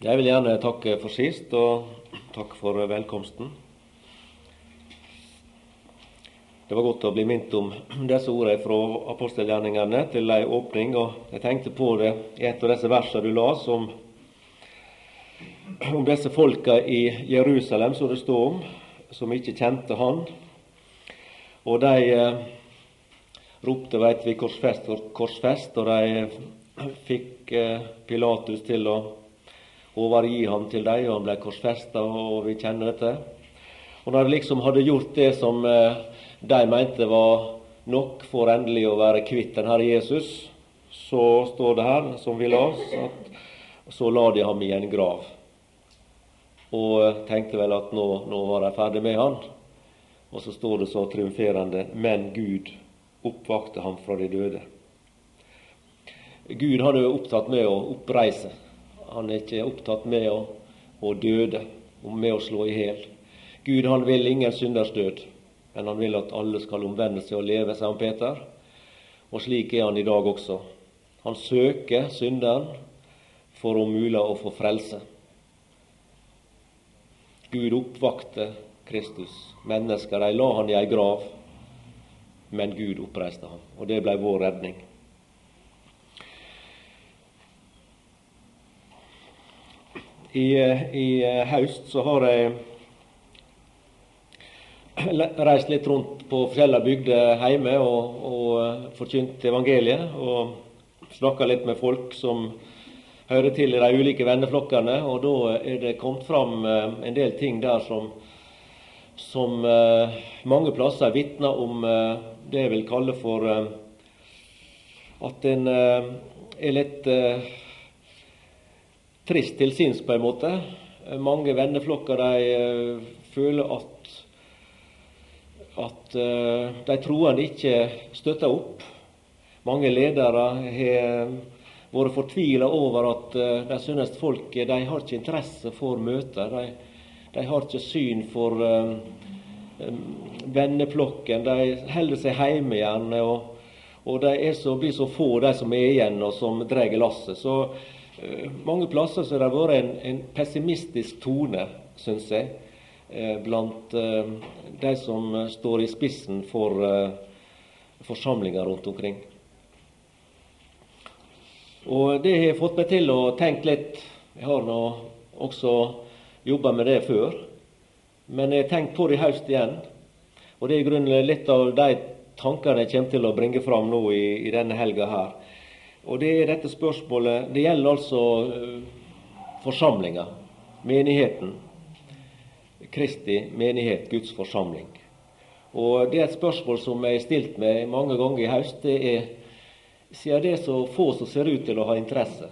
Jeg vil gjerne takke for sist, og takke for velkomsten. Det var godt å bli minnet om disse ordene fra apostelgjerningene til ei åpning. og Jeg tenkte på det i et av disse versene du las om, om disse folka i Jerusalem som det står om, som ikke kjente Han. Og de eh, ropte, veit vi, korsfest, korsfest, og de fikk eh, Pilatus til å overgi ham til dem, og han ble korsfesta, og vi kjenner dette. Og når de liksom hadde gjort det som eh, de mente var nok for endelig å være kvitt den Herre Jesus, så står det her, som vi las, at så la de ham i en grav. Og eh, tenkte vel at nå, nå var de ferdig med han. Og så står det så triumferende Men Gud oppvakte ham fra de døde. Gud er jo opptatt med å oppreise. Han er ikke opptatt med å, å døde, med å slå i hjel. Gud han vil ingen synders død, men han vil at alle skal omvende seg og leve, sier han Peter. Og slik er han i dag også. Han søker synderen for om mulig å få frelse. Gud oppvakte Kristus. Mennesker de la han i ei grav, men Gud oppreiste ham. Og det ble vår redning. I, I høst så har jeg reist litt rundt på forskjellige bygder hjemme og, og forkynt evangeliet. Og snakka litt med folk som hører til i de ulike venneflokkene. Og da er det kommet fram eh, en del ting der som, som eh, mange plasser vitner om eh, det jeg vil kalle for at en er litt trist til sinns, på en måte. Mange venneflokker de uh, føler at, at uh, de troende ikke støtter opp. Mange ledere har vært fortvila over at de synes folk de har ikke interesse for møter. De, de har ikke syn for venneflokken. De holder seg hjemme igjen. Og, og de så, blir så få, de som er igjen, og som drar lasset. Så Eh, mange plasser så har det vært en, en pessimistisk tone, syns jeg, eh, blant eh, de som står i spissen for forsamlinger rundt omkring. Og det har fått meg til å tenke litt. Jeg har nå også jobba med det før. Men jeg har tenkt på det i høst igjen. Og det er i grunnen litt av de tankene jeg kommer til å bringe fram nå i, i denne helga her. Og det er dette spørsmålet Det gjelder altså uh, forsamlinga, menigheten. Kristi menighet, Guds forsamling. Og Det er et spørsmål som jeg har stilt meg mange ganger i høst. Det er siden det er så få som ser ut til å ha interesse,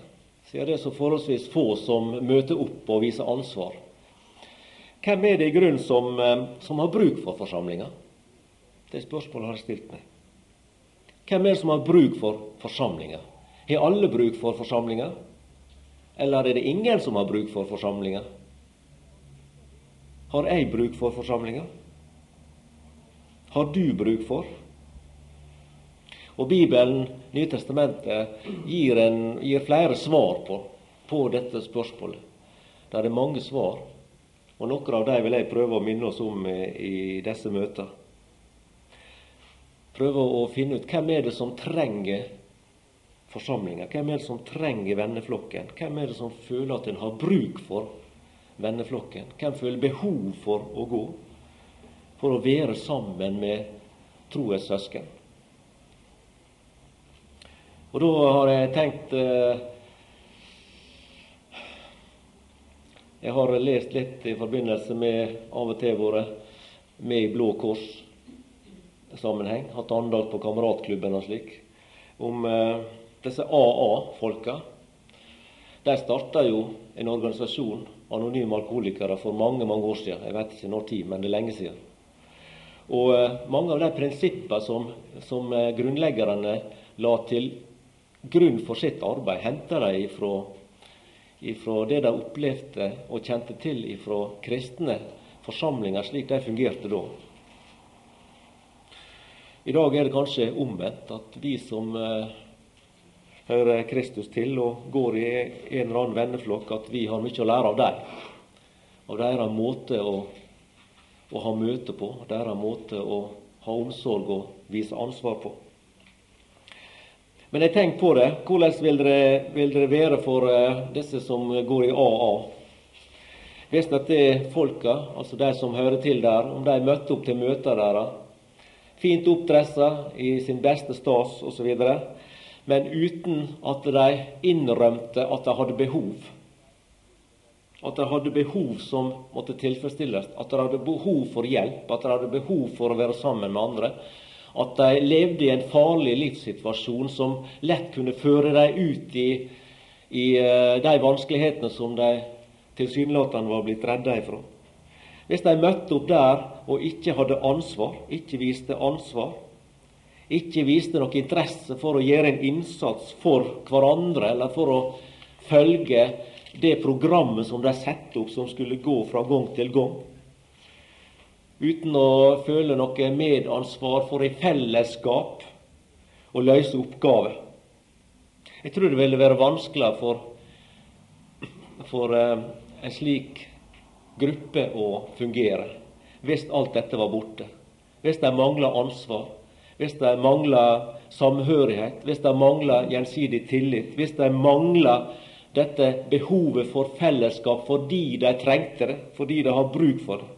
siden det er så forholdsvis få som møter opp og viser ansvar, hvem er det i grunnen som, uh, som har bruk for forsamlinga? Det spørsmålet har jeg stilt meg. Hvem er det som har bruk for forsamlinga? Har alle bruk for forsamlinger? Eller er det ingen som har bruk for forsamlinger? Har jeg bruk for forsamlinger? Har du bruk for? Og Bibelen, Nytestamentet, gir, en, gir flere svar på, på dette spørsmålet. Det er mange svar, og noen av dem vil jeg prøve å minne oss om i disse møtene. Prøve å finne ut hvem er det som trenger forsamlinga? Hvem er det som trenger venneflokken? Hvem er det som føler at en har bruk for venneflokken? Hvem føler behov for å gå? For å være sammen med troens søsken. Og da har jeg tenkt eh, Jeg har lest litt i forbindelse med av og til vært med i Blå Kors-sammenheng. Hatt andakt på kameratklubben og slik. Om eh, disse AA-folka, de starta jo en organisasjon, Anonyme alkoholikere, for mange mange år siden. Jeg vet ikke når tid, men det er lenge siden. Og eh, mange av de prinsippene som, som eh, grunnleggerne la til grunn for sitt arbeid, henta de ifra, ifra det de opplevde og kjente til ifra kristne forsamlinger, slik de fungerte da. I dag er det kanskje omvendt, at vi som eh, hører Kristus til og går i en eller annen venneflokk, at vi har mye å lære av dem. Av deres måte å, å ha møte på, deres måte å ha omsorg og vise ansvar på. Men jeg tenker på det. Hvordan vil dere, vil dere være for uh, disse som går i AA? Hvis at det folka, altså de som hører til der, om de møtte opp til møter deres, fint oppdressa i sin beste stas osv., men uten at de innrømte at de hadde behov. At de hadde behov som måtte tilfredsstilles, at de hadde behov for hjelp, at de hadde behov for å være sammen med andre at de levde i en farlig livssituasjon som lett kunne føre dem ut i, i uh, de vanskelighetene som de tilsynelatende var blitt redda ifra. Hvis de møtte opp der og ikke hadde ansvar, ikke viste ansvar, ikke viste noe interesse for å gjøre en innsats for hverandre eller for å følge det programmet som de satte opp, som skulle gå fra gang til gang, uten å føle noe medansvar for i fellesskap å løse oppgaver. Jeg tror det ville være vanskeligere for, for uh, en slik gruppe å fungere hvis alt dette var borte. Hvis de mangla ansvar, hvis de mangler samhørighet, hvis de mangler gjensidig tillit, hvis de mangler dette behovet for fellesskap fordi de trengte det, fordi de har bruk for det.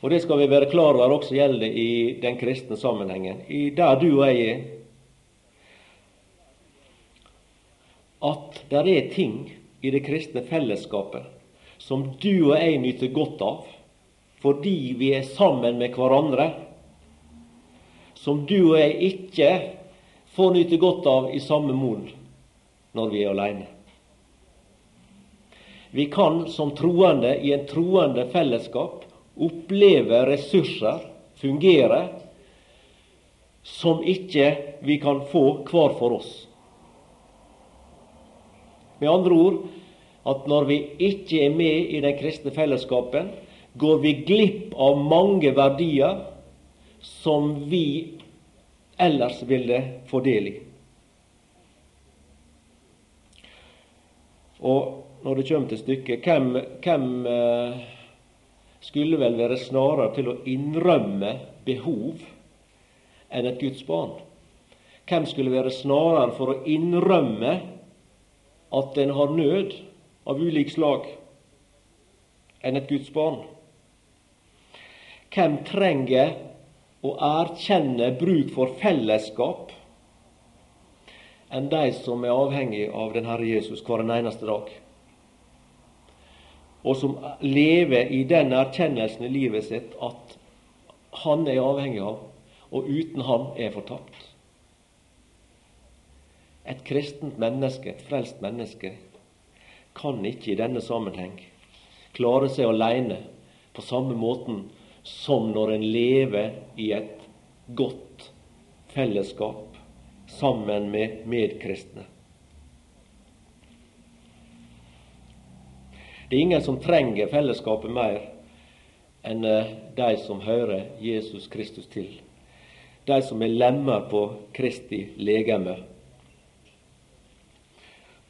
Og det skal vi være klar over også gjelder i den kristne sammenhengen. I der du og jeg er. At det er ting i det kristne fellesskapet som du og jeg nyter godt av fordi vi er sammen med hverandre, som du og jeg ikke får nyte godt av i samme mon når vi er alene. Vi kan som troende i en troende fellesskap oppleve ressurser fungere som ikke vi kan få hver for oss. Med andre ord at når vi ikke er med i den kristne fellesskapen, går vi glipp av mange verdier som vi ellers ville få del i. Og når det kommer til stykket, hvem, hvem eh, skulle vel være snarere til å innrømme behov enn et Guds barn. Hvem skulle være snarere for å innrømme at en har nød av ulik slag, enn et Guds barn? Hvem trenger å erkjenne bruk for fellesskap enn de som er avhengig av den Herre Jesus hver eneste dag? og som lever i den erkjennelsen i livet sitt at han er avhengig av, og uten han er fortapt. Et kristent menneske, et frelst menneske, kan ikke i denne sammenheng klare seg alene på samme måten som når en lever i et godt fellesskap sammen med medkristne. Det er ingen som trenger fellesskapet mer enn eh, de som hører Jesus Kristus til. De som er lemmer på Kristi legeme.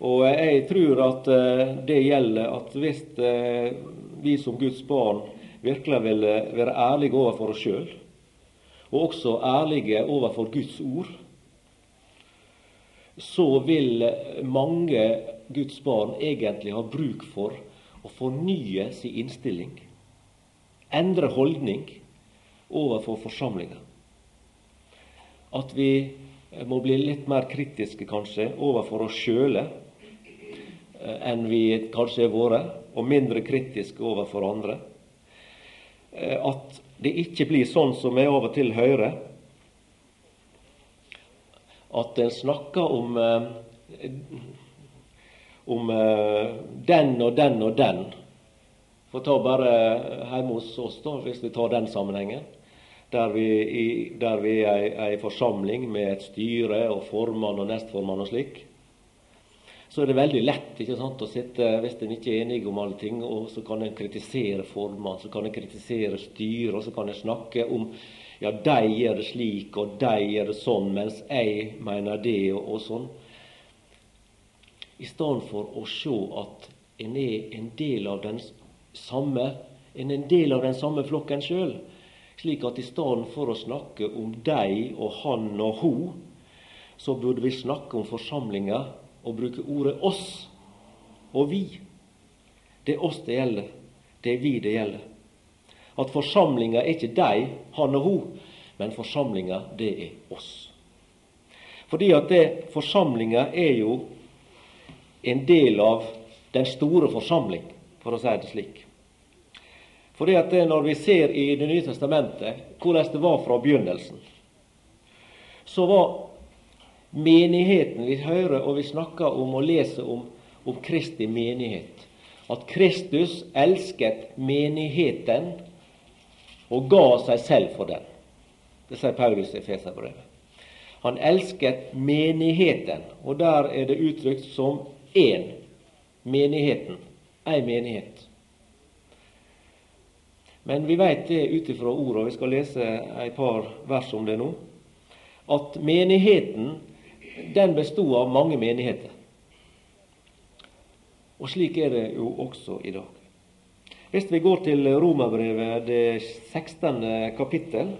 Og eh, jeg tror at eh, det gjelder at hvis vi som Guds barn virkelig vil være ærlige overfor oss sjøl, og også ærlige overfor Guds ord, så vil mange Guds barn egentlig ha bruk for å fornye sin innstilling, endre holdning overfor forsamlinga. At vi må bli litt mer kritiske, kanskje, overfor oss sjøle eh, enn vi kanskje har vært, og mindre kritiske overfor andre. Eh, at det ikke blir sånn som jeg av og til hører, at en snakker om eh, om uh, den og den og den. For ta bare hjemme hos oss, da, hvis vi tar den sammenhengen. Der vi, i, der vi er ei forsamling med et styre og formann og nestformann og slik. Så er det veldig lett ikke sant, å sitte, hvis en ikke er enig om alle ting, og så kan en kritisere formann, så kan en kritisere styret, og så kan en snakke om ja, de gjør det slik, og de gjør det sånn, mens jeg mener det, og, og sånn. I stedet for å se at en er en del av den samme en er en del av den samme flokken sjøl. Slik at i stedet for å snakke om deg og han og ho, så burde vi snakke om forsamlinga og bruke ordet oss og vi. Det er oss det gjelder. Det er vi det gjelder. At forsamlinga er ikke deg, han og hun, men forsamlinga, det er oss. Fordi at det, forsamlinga er jo en del av den store forsamling, for å si det slik. Fordi at Når vi ser i Det nye testamentet hvordan det var fra begynnelsen, så var menigheten Vi hører og vi snakker om og leser om, om Kristi menighet. At Kristus elsket menigheten og ga seg selv for den. Det sier Paulus i Feserbrevet. Han elsket menigheten, og der er det uttrykt som én. Menigheten. Ei menighet. Men vi vet det ut ifra ordet, vi skal lese et par vers om det nå, at menigheten den bestod av mange menigheter. Og slik er det jo også i dag. Hvis vi går til Romerbrevet, det 16. kapittel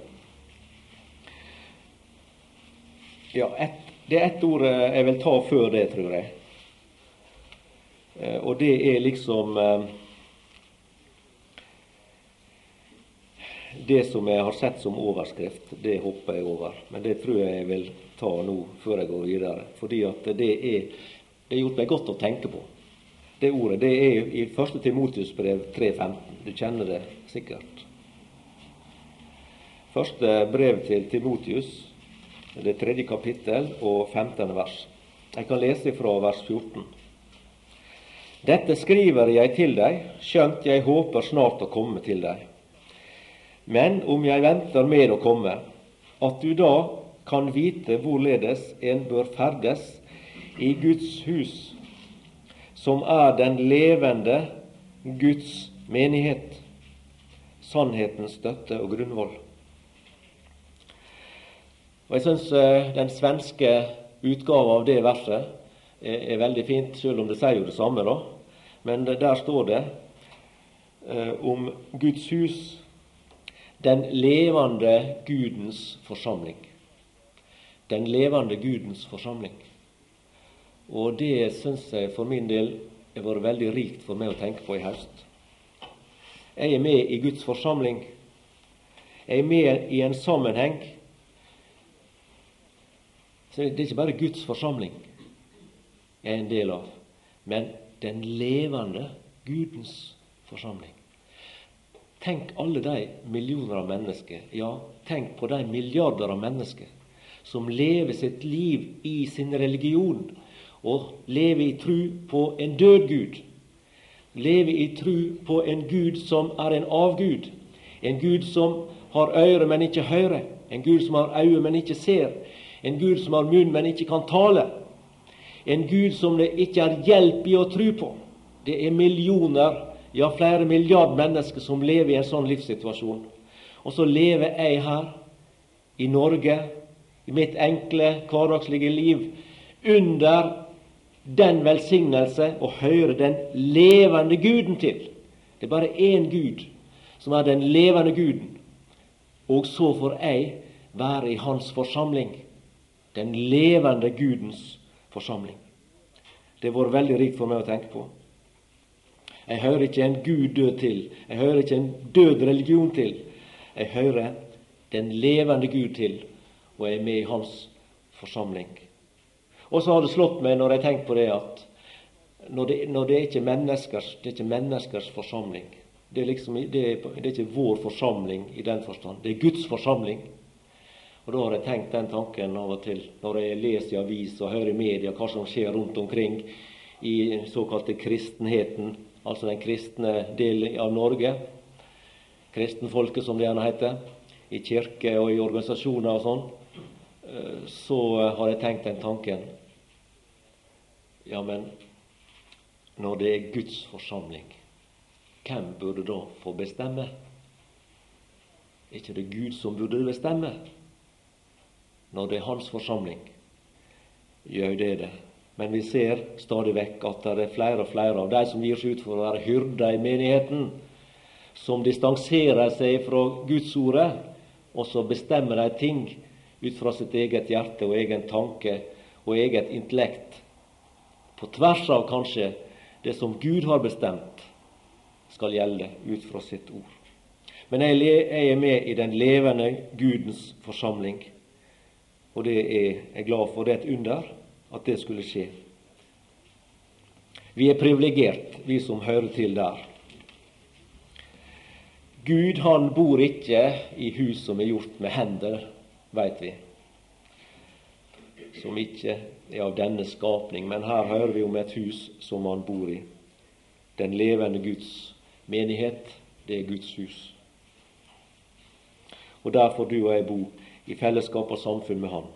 ja, et, Det er ett ord jeg vil ta før det, tror jeg. Eh, og det er liksom Det som jeg har sett som overskrift, det hopper jeg over. Men det tror jeg jeg vil ta nå før jeg går videre. Fordi at det er, det har gjort meg godt å tenke på. Det ordet det er i 1. Timotius brev 3.15. Du kjenner det sikkert. Første brev til Timotius, det tredje kapittel og 15. vers. Jeg kan lese fra vers 14. Dette skriver jeg til deg, skjønt jeg håper snart å komme til deg. Men om jeg venter med å komme, at du da kan vite hvorledes en bør ferdes i Guds hus, som er den levende Guds menighet, sannhetens støtte og grunnvoll. Og Jeg syns eh, den svenske utgaven av det verset er, veldig fint, selv om det sier jo det samme. da. Men der står det eh, om Guds hus den levende Gudens forsamling. Den levende Gudens forsamling. Og det syns jeg for min del har vært veldig rikt for meg å tenke på i høst. Jeg er med i Guds forsamling. Jeg er med i en sammenheng. Så det er ikke bare Guds forsamling jeg er en del av, men den levende Gudens forsamling. Tenk alle de millioner av mennesker, ja, tenk på de milliarder av mennesker som lever sitt liv i sin religion og lever i tru på en død Gud. Lever i tru på en Gud som er en avgud. En Gud som har øre, men ikke hører. En Gud som har øyne, men ikke ser. En Gud som har munn, men ikke kan tale. En Gud som det ikke er hjelp i å tru på. Det er millioner ja, flere milliard mennesker som lever i en sånn livssituasjon. Og så lever jeg her i Norge, i mitt enkle, hverdagslige liv, under den velsignelse å høre den levende Guden til. Det er bare én Gud som er den levende Guden. Og så får jeg være i Hans forsamling, den levende Gudens forsamling. Det har vært veldig rikt for meg å tenke på. Jeg hører ikke en Gud død til. Jeg hører ikke en død religion til. Jeg hører den levende Gud til, og jeg er med i Hans forsamling. Og så har det slått meg når jeg tenker på det, at når det, når det er ikke menneskers, det er ikke menneskers forsamling. Det er, liksom, det, er, det er ikke vår forsamling i den forstand. Det er Guds forsamling. Og Da har jeg tenkt den tanken av og til når jeg leser i avis og hører i media hva som skjer rundt omkring i såkalte kristenheten altså den kristne delen av Norge, kristenfolket som det gjerne heter, i kirke og i organisasjoner og sånn, eh, så har jeg tenkt den tanken Ja, men når det er Guds forsamling, hvem burde da få bestemme? Er ikke det Gud som burde bestemme når det er hans forsamling? Jo, det det. Men vi ser stadig vekk at det er flere og flere av de som gir seg ut for å være hyrder i menigheten, som distanserer seg fra Guds ordet, og så bestemmer de ting ut fra sitt eget hjerte og egen tanke og eget intellekt, på tvers av kanskje det som Gud har bestemt skal gjelde ut fra sitt ord. Men jeg er med i den levende Gudens forsamling, og det er jeg glad for. Det er et under at det skulle skje. Vi er privilegert, vi som hører til der. Gud han bor ikke i hus som er gjort med hender, veit vi. Som ikke er av denne skapning, men her hører vi om et hus som han bor i. Den levende Guds menighet, det er Guds hus. Og der får du og jeg bo i fellesskap og samfunn med Han.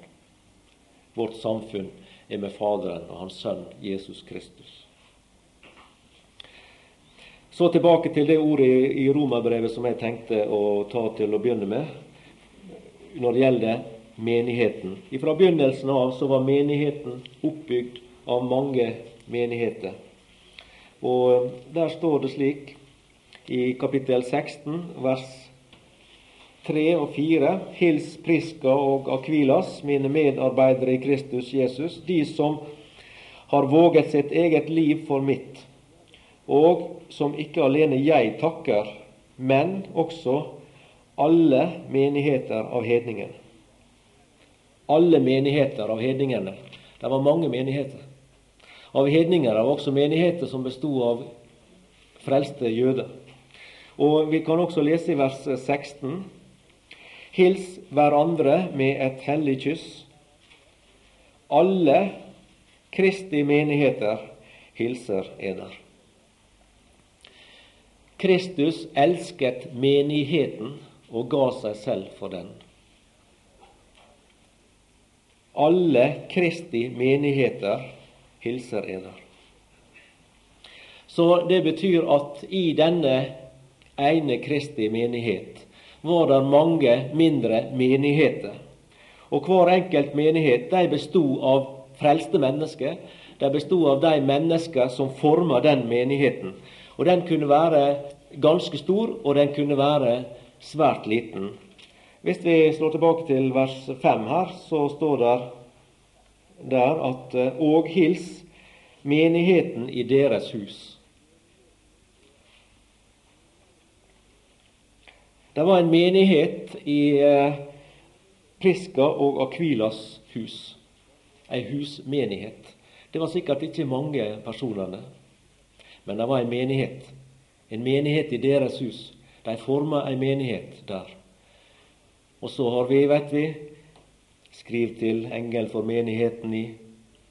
Vårt samfunn er med Faderen og Hans Sønn Jesus Kristus. Så tilbake til det ordet i Romerbrevet som jeg tenkte å ta til å begynne med når det gjelder menigheten. Fra begynnelsen av så var menigheten oppbygd av mange menigheter. Og Der står det slik i kapittel 16, vers 3 og 4. Hils Priska og Akvilas, mine medarbeidere i Kristus Jesus, de som har våget sitt eget liv for mitt, og som ikke alene jeg takker, men også alle menigheter av hedningen. Alle menigheter av hedningene. Det var mange menigheter. Av hedninger var også menigheter som bestod av frelste jøder. Og Vi kan også lese i vers 16 Hils hverandre med et hellig kyss. Alle Kristi menigheter hilser eder. Kristus elsket menigheten og ga seg selv for den. Alle Kristi menigheter hilser eder. Så det betyr at i denne ene Kristi menighet var det mange mindre menigheter. Og hver enkelt menighet de bestod av frelste mennesker. De bestod av de mennesker som forma den menigheten. Og den kunne være ganske stor, og den kunne være svært liten. Hvis vi slår tilbake til vers 5 her, så står det der at Og hils menigheten i deres hus. Det var en menighet i eh, Priska og Akvilas hus. Ei husmenighet. Det var sikkert ikke mange personene, men det var en menighet. En menighet i deres hus. De forma ei menighet der. Og så har vi, vet vi, skriv til engel for menigheten i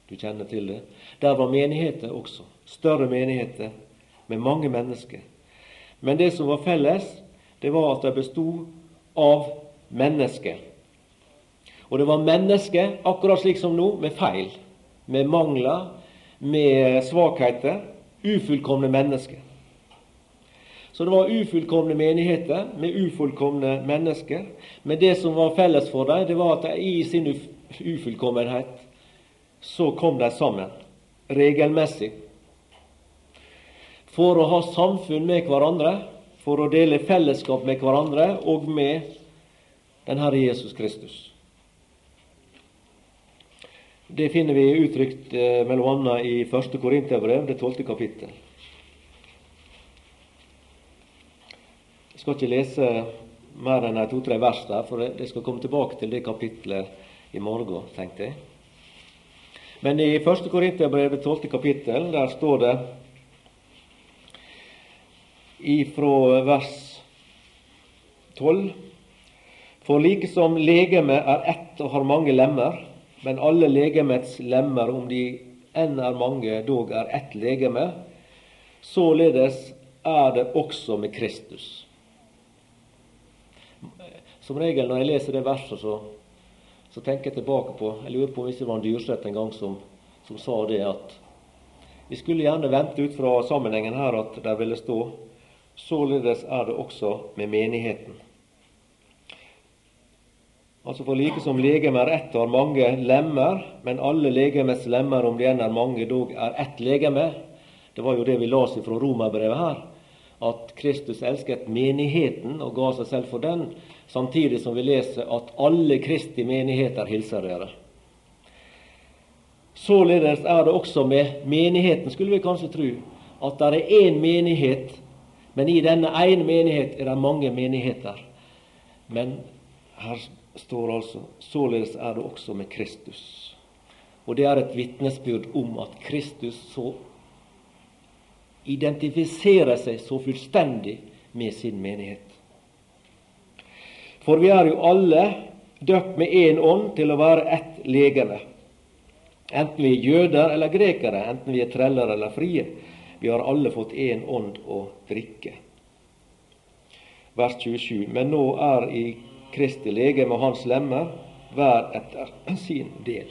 Du kjenner til det. Der var menigheter også. Større menigheter med mange mennesker. Men det som var felles, det var at det bestod av mennesker. Og det var mennesker, akkurat slik som nå, med feil, med mangler, med svakheter. Ufullkomne mennesker. Så det var ufullkomne menigheter med ufullkomne mennesker. Men det som var felles for dem, det var at de i sin ufullkommenhet så kom de sammen regelmessig for å ha samfunn med hverandre for å dele fellesskap med hverandre og med den Herre Jesus Kristus. Det finner vi uttrykt mellom bl.a. i 1. Korinterbrev, det tolvte kapittel. Jeg skal ikke lese mer enn to-tre vers der, for jeg skal komme tilbake til det kapitlet i morgen, tenkte jeg. Men i 1. Korinterbrev, det tolvte kapittel, der står det ifra vers 12. For like som legemet er ett og har mange lemmer, men alle legemets lemmer, om de enn er mange, dog er ett legeme, således er det også med Kristus. Som regel når jeg leser det verset, så, så tenker jeg tilbake på Jeg lurer på hvis det var en Dyrseth en gang som, som sa det at vi skulle gjerne vente ut fra sammenhengen her at det ville stå Således er det også med menigheten. Altså for like som legemer er ett har mange lemmer, men alle legemets lemmer, om de enn er mange, dog er ett legeme. Det var jo det vi las fra romerbrevet her, at Kristus elsket menigheten og ga seg selv for den, samtidig som vi leser at alle Kristi menigheter hilser dere. Således er det også med menigheten, skulle vi kanskje tro, at det er én menighet, men i denne ene menighet er det mange menigheter. Men her står altså således er det også med Kristus. Og det er et vitnesbyrd om at Kristus så identifiserer seg så fullstendig med sin menighet. For vi er jo alle døpt med én ånd til å være ett legeme. Enten vi er jøder eller grekere, enten vi er treller eller frie. Vi har alle fått én ånd å drikke. Vers 27. Men nå er i Kristi legeme og hans lemmer, hver etter sin del.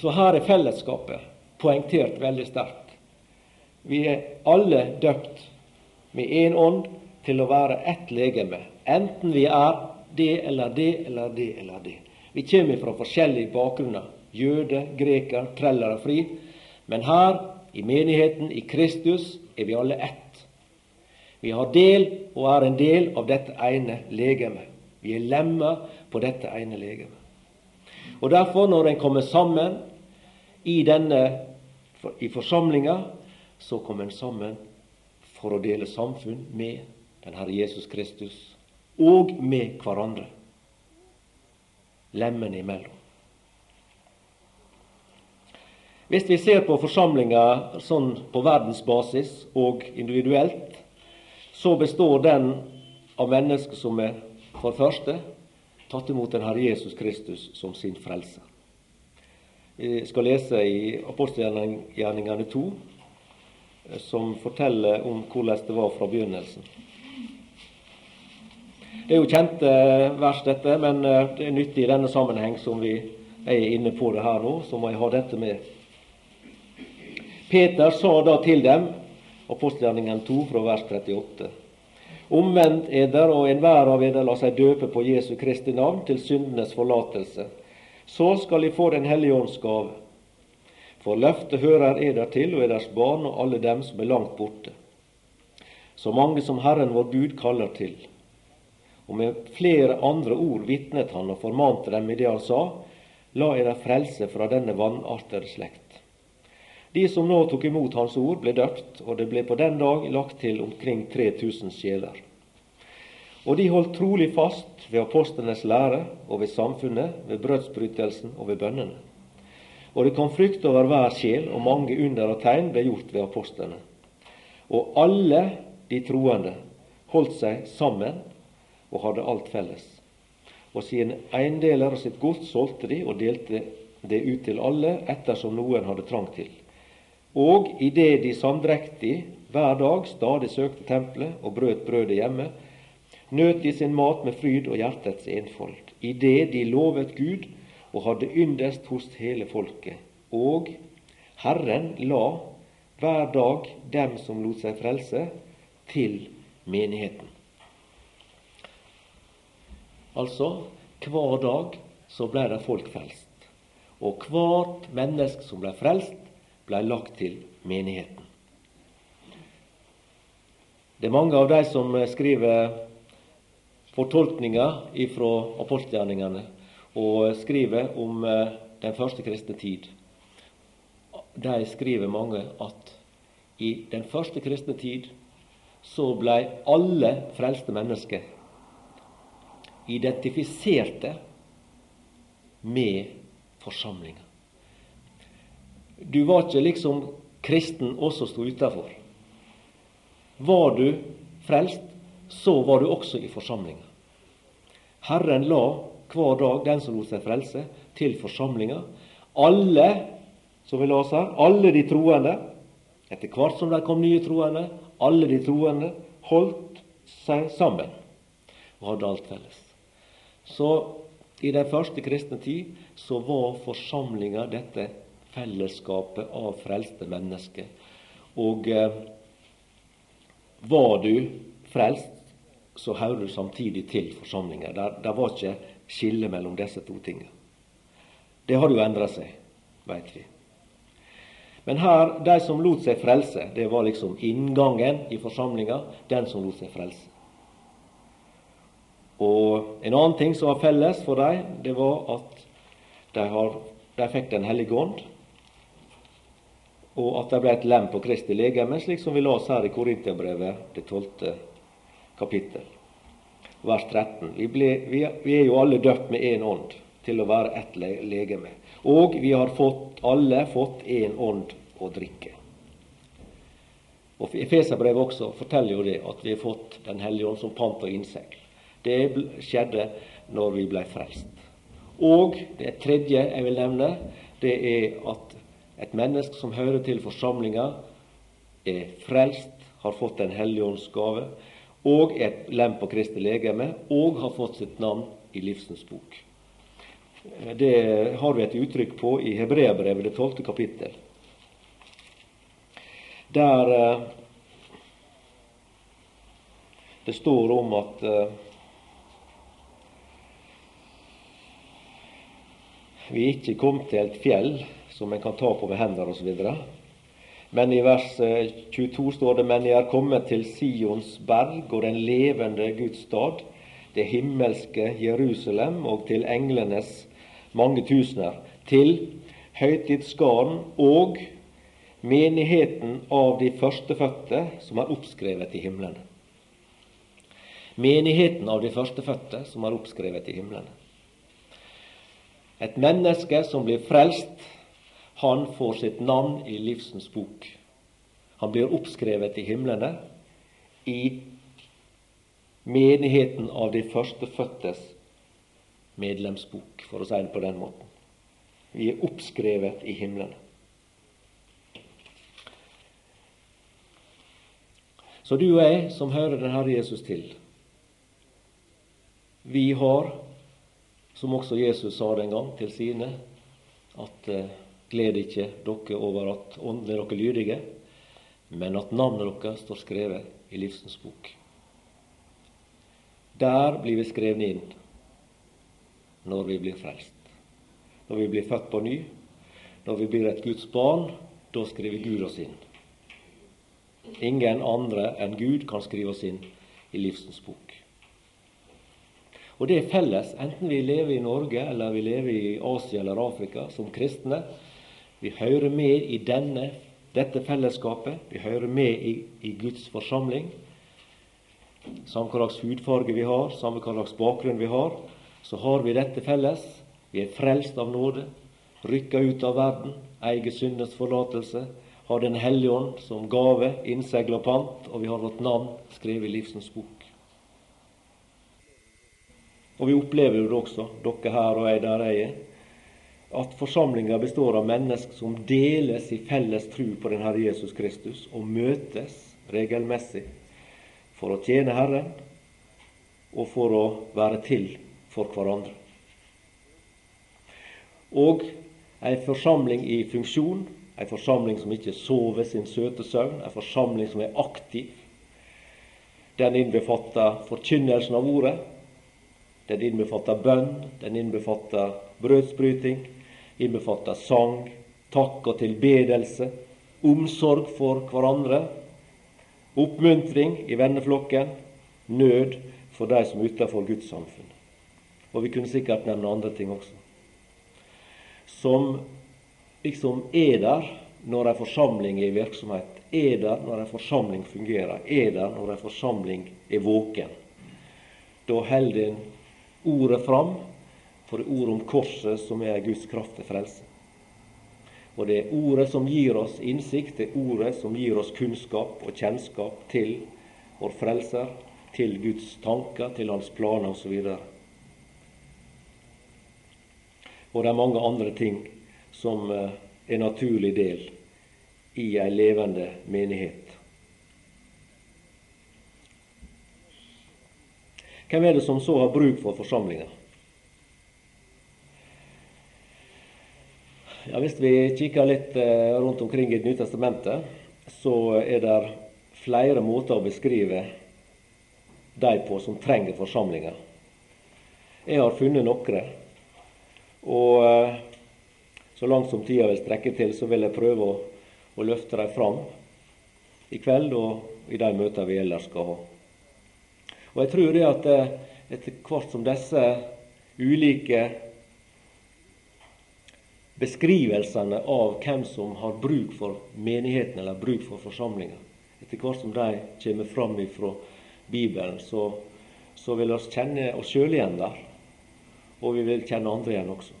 Så her er fellesskapet poengtert veldig sterkt. Vi er alle døpt med én ånd til å være ett legeme, enten vi er det eller det eller det eller det. Vi kommer fra forskjellige bakgrunner. Jøde, greker, treller og fri. Men her, i menigheten, i Kristus, er vi alle ett. Vi har del og er en del av dette ene legemet. Vi er lemmer på dette ene legemet. Og Derfor, når en kommer sammen i denne i forsamlinga, så kommer en sammen for å dele samfunn med den Herre Jesus Kristus og med hverandre. Lemmene imellom. Hvis vi ser på forsamlinga sånn på verdensbasis og individuelt, så består den av mennesker som er for første tatt imot den Herre Jesus Kristus som sin frelse. Vi skal lese i apostelgjerningene 2, eh, som forteller om hvordan det var fra begynnelsen. Det er jo kjente vers, dette, men eh, det er nyttig i denne sammenheng som vi er inne på det her nå, så må jeg ha dette med. Peter sa da til dem Apostelgjerningen 2 fra vers 38. Omvendt eder, og enhver av eder la seg døpe på Jesu Kristi navn til syndenes forlatelse. Så skal de få Den hellige ånds gave. For løftet hører eder til og eders barn og alle dem som er langt borte. Så mange som Herren vår Gud kaller til. Og med flere andre ord vitnet han og formante dem i det han sa, la eder frelse fra denne vanartede slekt. De som nå tok imot Hans ord, ble døpt, og det ble på den dag lagt til omkring 3000 sjeler. Og de holdt trolig fast ved apostlenes lære og ved samfunnet, ved brødsbrytelsen og ved bønnene. Og det kom frykt over hver sjel, og mange under og tegn ble gjort ved apostlene. Og alle de troende holdt seg sammen og hadde alt felles. Og sine eiendeler og sitt gods solgte de og delte det ut til alle ettersom noen hadde trang til. Og idet de samdrektig hver dag stadig søkte tempelet og brøt brødet hjemme, nøt de sin mat med fryd og hjertets enfold, idet de lovet Gud og hadde yndest hos hele folket. Og Herren la hver dag dem som lot seg frelse, til menigheten. Altså, hver dag så ble det folk frelst. Og hvert menneske som ble frelst, blei lagt til menigheten. Det er mange av de som skriver fortolkninger ifra apostelgjerningene og skriver om eh, den første kristne tid. De skriver mange at i den første kristne tid så blei alle frelste mennesker identifiserte med forsamlinga. Du var ikke liksom kristen også sto utafor. Var du frelst, så var du også i forsamlinga. Herren la hver dag den som lot seg frelse, til forsamlinga. Alle som vi las her, alle de troende, etter hvert som det kom nye troende, alle de troende holdt seg sammen og hadde alt felles. Så i den første kristne tid så var forsamlinga dette fellesskapet av frelste mennesker. Og eh, var du frelst, så hører du samtidig til forsamlinger. Der, der var ikke skille mellom disse to tingene. Det har jo endra seg, veit vi. Men her, de som lot seg frelse, det var liksom inngangen i forsamlinga, den som lot seg frelse. Og en annen ting som var felles for dem, det var at de, har, de fikk Den hellige ånd, og at de ble et lem på Kristi legeme, slik som vi las her i Korinterbrevet, det tolvte kapittel, vers 13. Vi, ble, vi, er jo alle døpt med én ånd til å være ett legeme. Og vi har fått, alle fått én ånd å drikke. Og Efeserbrevet også forteller jo det, at vi har fått Den hellige ånd som pant og innsegl. Det skjedde når vi ble frelst. Og det tredje jeg vil nevne, det er at et menneske som hører til forsamlinga, er frelst, har fått Den hellige ånds gave, og et lem på Kristi legeme, og har fått sitt navn i livsens bok. Det har vi et uttrykk på i Hebreabrevet, det tolvte kapittel. Der eh, det står om at eh, vi ikke kom til et fjell som en kan ta på med hender osv. Men i vers 22 eh, står det:" Men jeg er kommet til Sions berg og den levende Guds stad, det himmelske Jerusalem, og til englenes mange tusener, til høytidsgarden og menigheten av de førstefødte som er oppskrevet i himmelen. Menigheten av de førstefødte som er oppskrevet i himmelen. Et menneske som blir frelst, han får sitt navn i livsens bok. Han blir oppskrevet i himlene i menigheten av de førstefødtes medlemsbok, for å si det på den måten. Vi er oppskrevet i himlene. Så du og jeg som hører den Herre Jesus til, vi har, som også Jesus sa den gang til sine, at eh, Gled ikke dere over at ånden er dere lydige, men at navnet deres står skrevet i livsens bok. Der blir vi skrevet inn når vi blir frelst. Når vi blir født på ny, når vi blir et Guds barn, da skriver Gud oss inn. Ingen andre enn Gud kan skrive oss inn i livsens bok. Og det er felles, enten vi lever i Norge eller vi lever i Asia eller Afrika som kristne, vi hører med i denne, dette fellesskapet. Vi hører med i, i Guds forsamling. Samme hva slags hudfarge vi har, samme hva slags bakgrunn vi har, så har vi dette felles. Vi er frelst av nåde, rykka ut av verden, eier syndens forlatelse, har Den hellige ånd som gave, innsegl og pant, og vi har vårt navn skrevet i livsens bok. Og vi opplever jo det også, dere her og jeg der jeg er at forsamlinga består av mennesker som deles i felles tro på den Herre Jesus Kristus, og møtes regelmessig for å tjene Herren og for å være til for hverandre. Og ei forsamling i funksjon, ei forsamling som ikke sover sin søte søvn, ei forsamling som er aktiv. Den innbefatter forkynnelsen av ordet, den innbefatter bønn, den innbefatter brødsbryting, innbefatter sang, takk og tilbedelse, omsorg for hverandre, oppmuntring i venneflokken, nød for de som er utenfor Guds samfunn. Og vi kunne sikkert nevne andre ting også. Som liksom er der når en forsamling er i virksomhet, er der når en forsamling fungerer, er der når en forsamling er våken. Da holder en ordet fram for det ordet om korset som er Guds kraft til frelse. Og det er ordet som gir oss innsikt, det er ordet som gir oss kunnskap og kjennskap til vår frelser, til Guds tanker, til hans planer osv. Og, og det er mange andre ting som eh, er naturlig del i ei levende menighet. Hvem er det som så har bruk for forsamlinga? Ja, Hvis vi kikker litt eh, rundt omkring i Det nye testamentet, så er det flere måter å beskrive de på som trenger forsamlinger. Jeg har funnet noen. Og eh, så langt som tida vil strekke til, så vil jeg prøve å, å løfte dem fram i kveld og i de møter vi ellers skal ha. Og jeg tror det at eh, etter hvert som disse ulike beskrivelsene av hvem som har bruk for menigheten eller bruk for forsamlinga, etter hvert som de kommer fram ifra Bibelen, så, så vil vi kjenne oss sjøl igjen der. Og vi vil kjenne andre igjen også.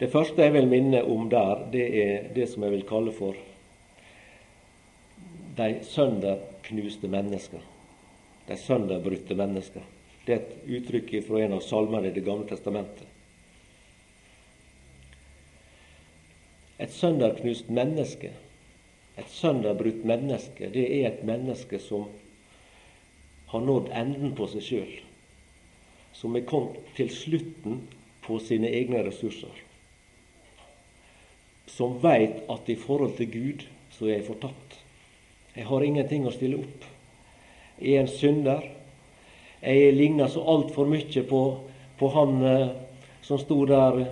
Det første jeg vil minne om der, det er det som jeg vil kalle for de sønderknuste mennesker. De sønderbrutte mennesker. Det er et uttrykk fra en av salmene i Det gamle testamentet. Et sønderknust menneske, et sønderbrutt menneske, det er et menneske som har nådd enden på seg sjøl. Som er kommet til slutten på sine egne ressurser. Som veit at i forhold til Gud så er jeg fortapt. Jeg har ingenting å stille opp. Er en synder. Jeg ligner så altfor mye på, på han eh, som sto der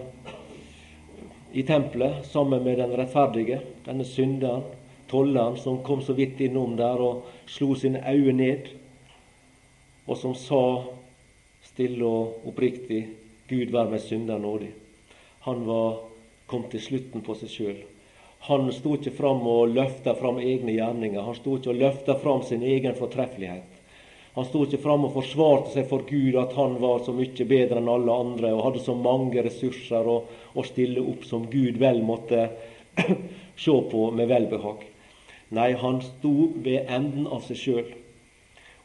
i tempelet sammen med den rettferdige, denne synderen, tolleren, som kom så vidt innom der og slo sine øyne ned, og som sa stille og oppriktig Gud vær meg synder nådig. Han var kom til slutten på seg sjøl. Han sto ikke fram og løfta fram egne gjerninger. Han sto ikke og løfta fram sin egen fortreffelighet. Han sto ikke fram og forsvarte seg for Gud at han var så mye bedre enn alle andre og hadde så mange ressurser å, å stille opp som Gud vel måtte se på med velbehag. Nei, han sto ved enden av seg sjøl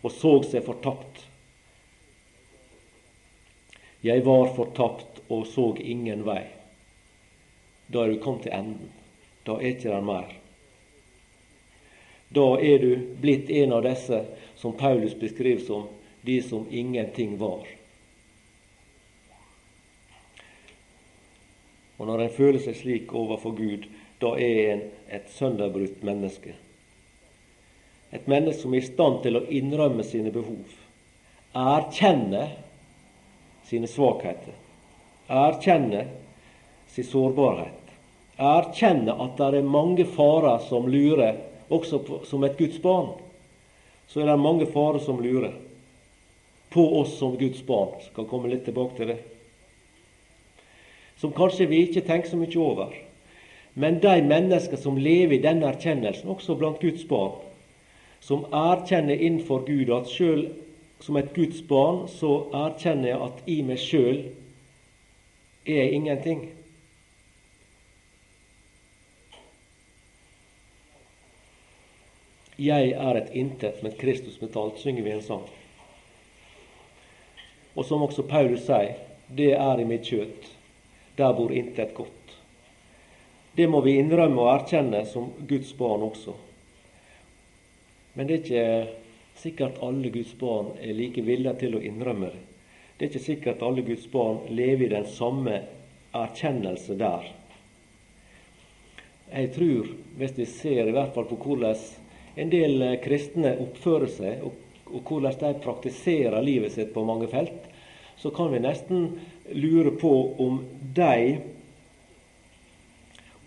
og så seg fortapt. Jeg var fortapt og så ingen vei. Da er du kommet til enden. Da er ikke det mer. Da er du blitt en av disse som Paulus beskriver som de som ingenting var. Og når en føler seg slik overfor Gud, da er en et sønderbrutt menneske. Et menneske som er i stand til å innrømme sine behov, erkjenne sine svakheter, erkjenne sin sårbarhet, erkjenne at det er mange farer som lurer, også på, som et Guds barn så er det mange farer som lurer på oss som Guds barn. Skal komme litt tilbake til det. Som kanskje vi ikke tenker så mye over. Men de mennesker som lever i denne erkjennelsen, også blant Guds barn, som erkjenner innenfor Gud at sjøl som et Guds barn, så erkjenner jeg at i meg sjøl er jeg ingenting. Jeg er et intet, men Kristus betalt, synger vi en sang. Og som også Paulus sier, det er i mitt kjøtt. Der bor intet godt. Det må vi innrømme og erkjenne som Guds barn også. Men det er ikke sikkert alle Guds barn er like villige til å innrømme det. Det er ikke sikkert alle Guds barn lever i den samme erkjennelse der. Jeg tror, hvis vi ser i hvert fall på hvordan en del eh, kristne oppfører seg, og, og hvordan de praktiserer livet sitt på mange felt, så kan vi nesten lure på om de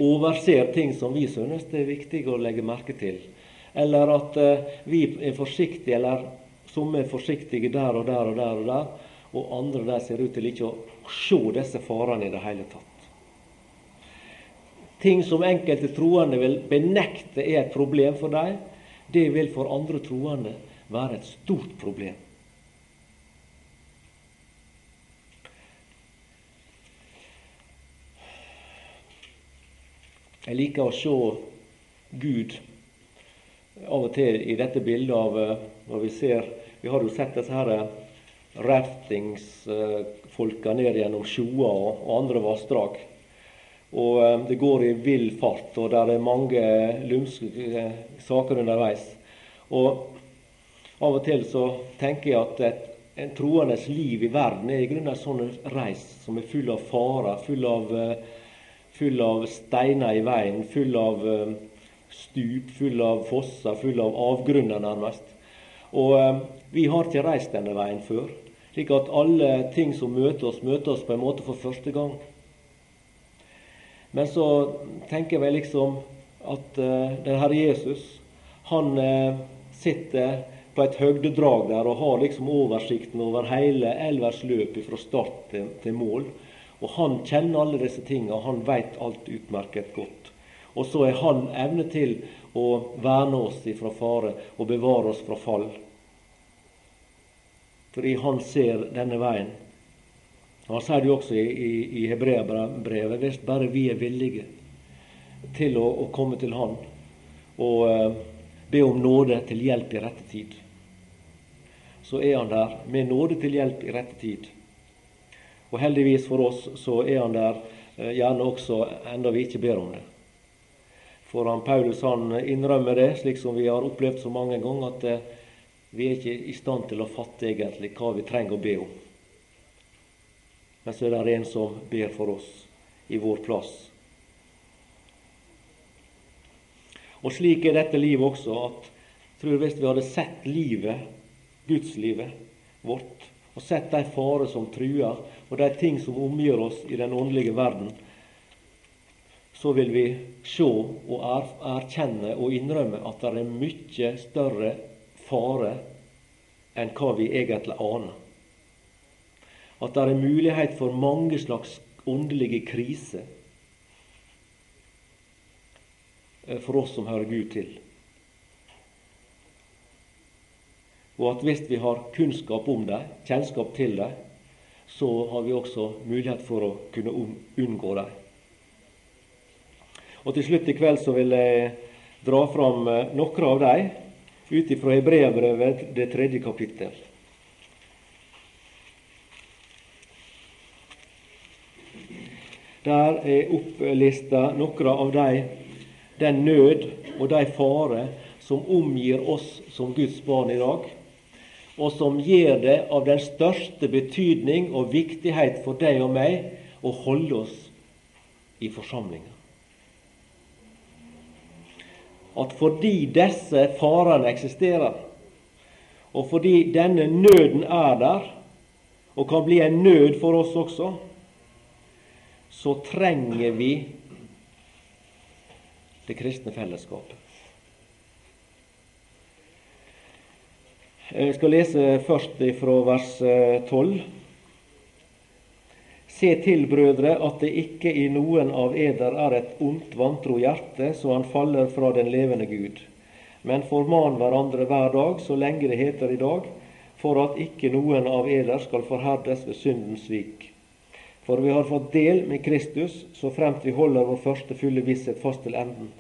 overser ting som vi synes det er viktig å legge merke til. Eller at uh, vi er forsiktige, eller som er forsiktige der og der og der, og der, og andre der ser ut til ikke å se disse farene i det hele tatt. Ting som enkelte troende vil benekte er et problem for dem, det vil for andre troende være et stort problem. Jeg liker å se Gud av og til i dette bildet av eh, når vi ser Vi har jo sett disse her eh, raftingsfolka ned gjennom sjoer og andre vassdrag. Og eh, det går i vill fart, og der er mange lumske eh, saker underveis. Og av og til så tenker jeg at et, en troendes liv i verden er i grunnen en sånn reis som er full av farer, full av, eh, full av steiner i veien, full av stup, full av fosser, full av avgrunner, nærmest. Og vi har ikke reist denne veien før. Slik at alle ting som møter oss, møter oss på en måte for første gang. Men så tenker vi liksom at uh, den Herre Jesus, han uh, sitter på et høgdedrag der og har liksom oversikten over hele elvers løp fra start til, til mål. Og han kjenner alle disse tingene, og han veit alt utmerket godt. Og så er han evne til å verne oss ifra fare og bevare oss fra fall. Fordi han ser denne veien. Han sier det jo også i, i, i Hebreabrevet hvis bare vi er villige til å, å komme til Han og eh, be om nåde til hjelp i rette tid. Så er Han der med nåde til hjelp i rette tid. Og heldigvis for oss så er han der eh, gjerne også enda vi ikke ber om det. For han Paulus han innrømmer det, slik som vi har opplevd så mange ganger, at eh, vi er ikke i stand til å fatte egentlig hva vi trenger å be om. Men så er det en som ber for oss i vår plass. Og slik er dette livet også, at tror hvis vi hadde sett livet, gudslivet vårt, og sett de farer som truer, og de ting som omgir oss i den åndelige verden, så vil vi se og erkjenne og innrømme at det er mye større fare enn hva vi egentlig aner. At det er mulighet for mange slags åndelige kriser eh, for oss som hører Gud til. Og at hvis vi har kunnskap om dem, kjennskap til dem, så har vi også mulighet for å kunne unngå dem. Og Til slutt i kveld så vil jeg dra fram eh, noen av dem ut ifra Hebreabrevet, det tredje kapittel. Der er opplista noen av de, den nød og de fare som omgir oss som Guds barn i dag og som gjør det av den største betydning og viktighet for deg og meg å holde oss i forsamlinga. At fordi disse farene eksisterer, og fordi denne nøden er der, og kan bli en nød for oss også, så trenger vi det kristne fellesskapet. Jeg skal lese først fra vers 12. Eh, Se til, brødre, at det ikke i noen av eder er et ondt, vantro hjerte, så han faller fra den levende Gud. Men forman hverandre hver dag, så lenge det heter i dag, for at ikke noen av eder skal forherdes ved syndens svik. For vi har fått del med Kristus, så fremt vi holder vår første fulle visshet fast til enden.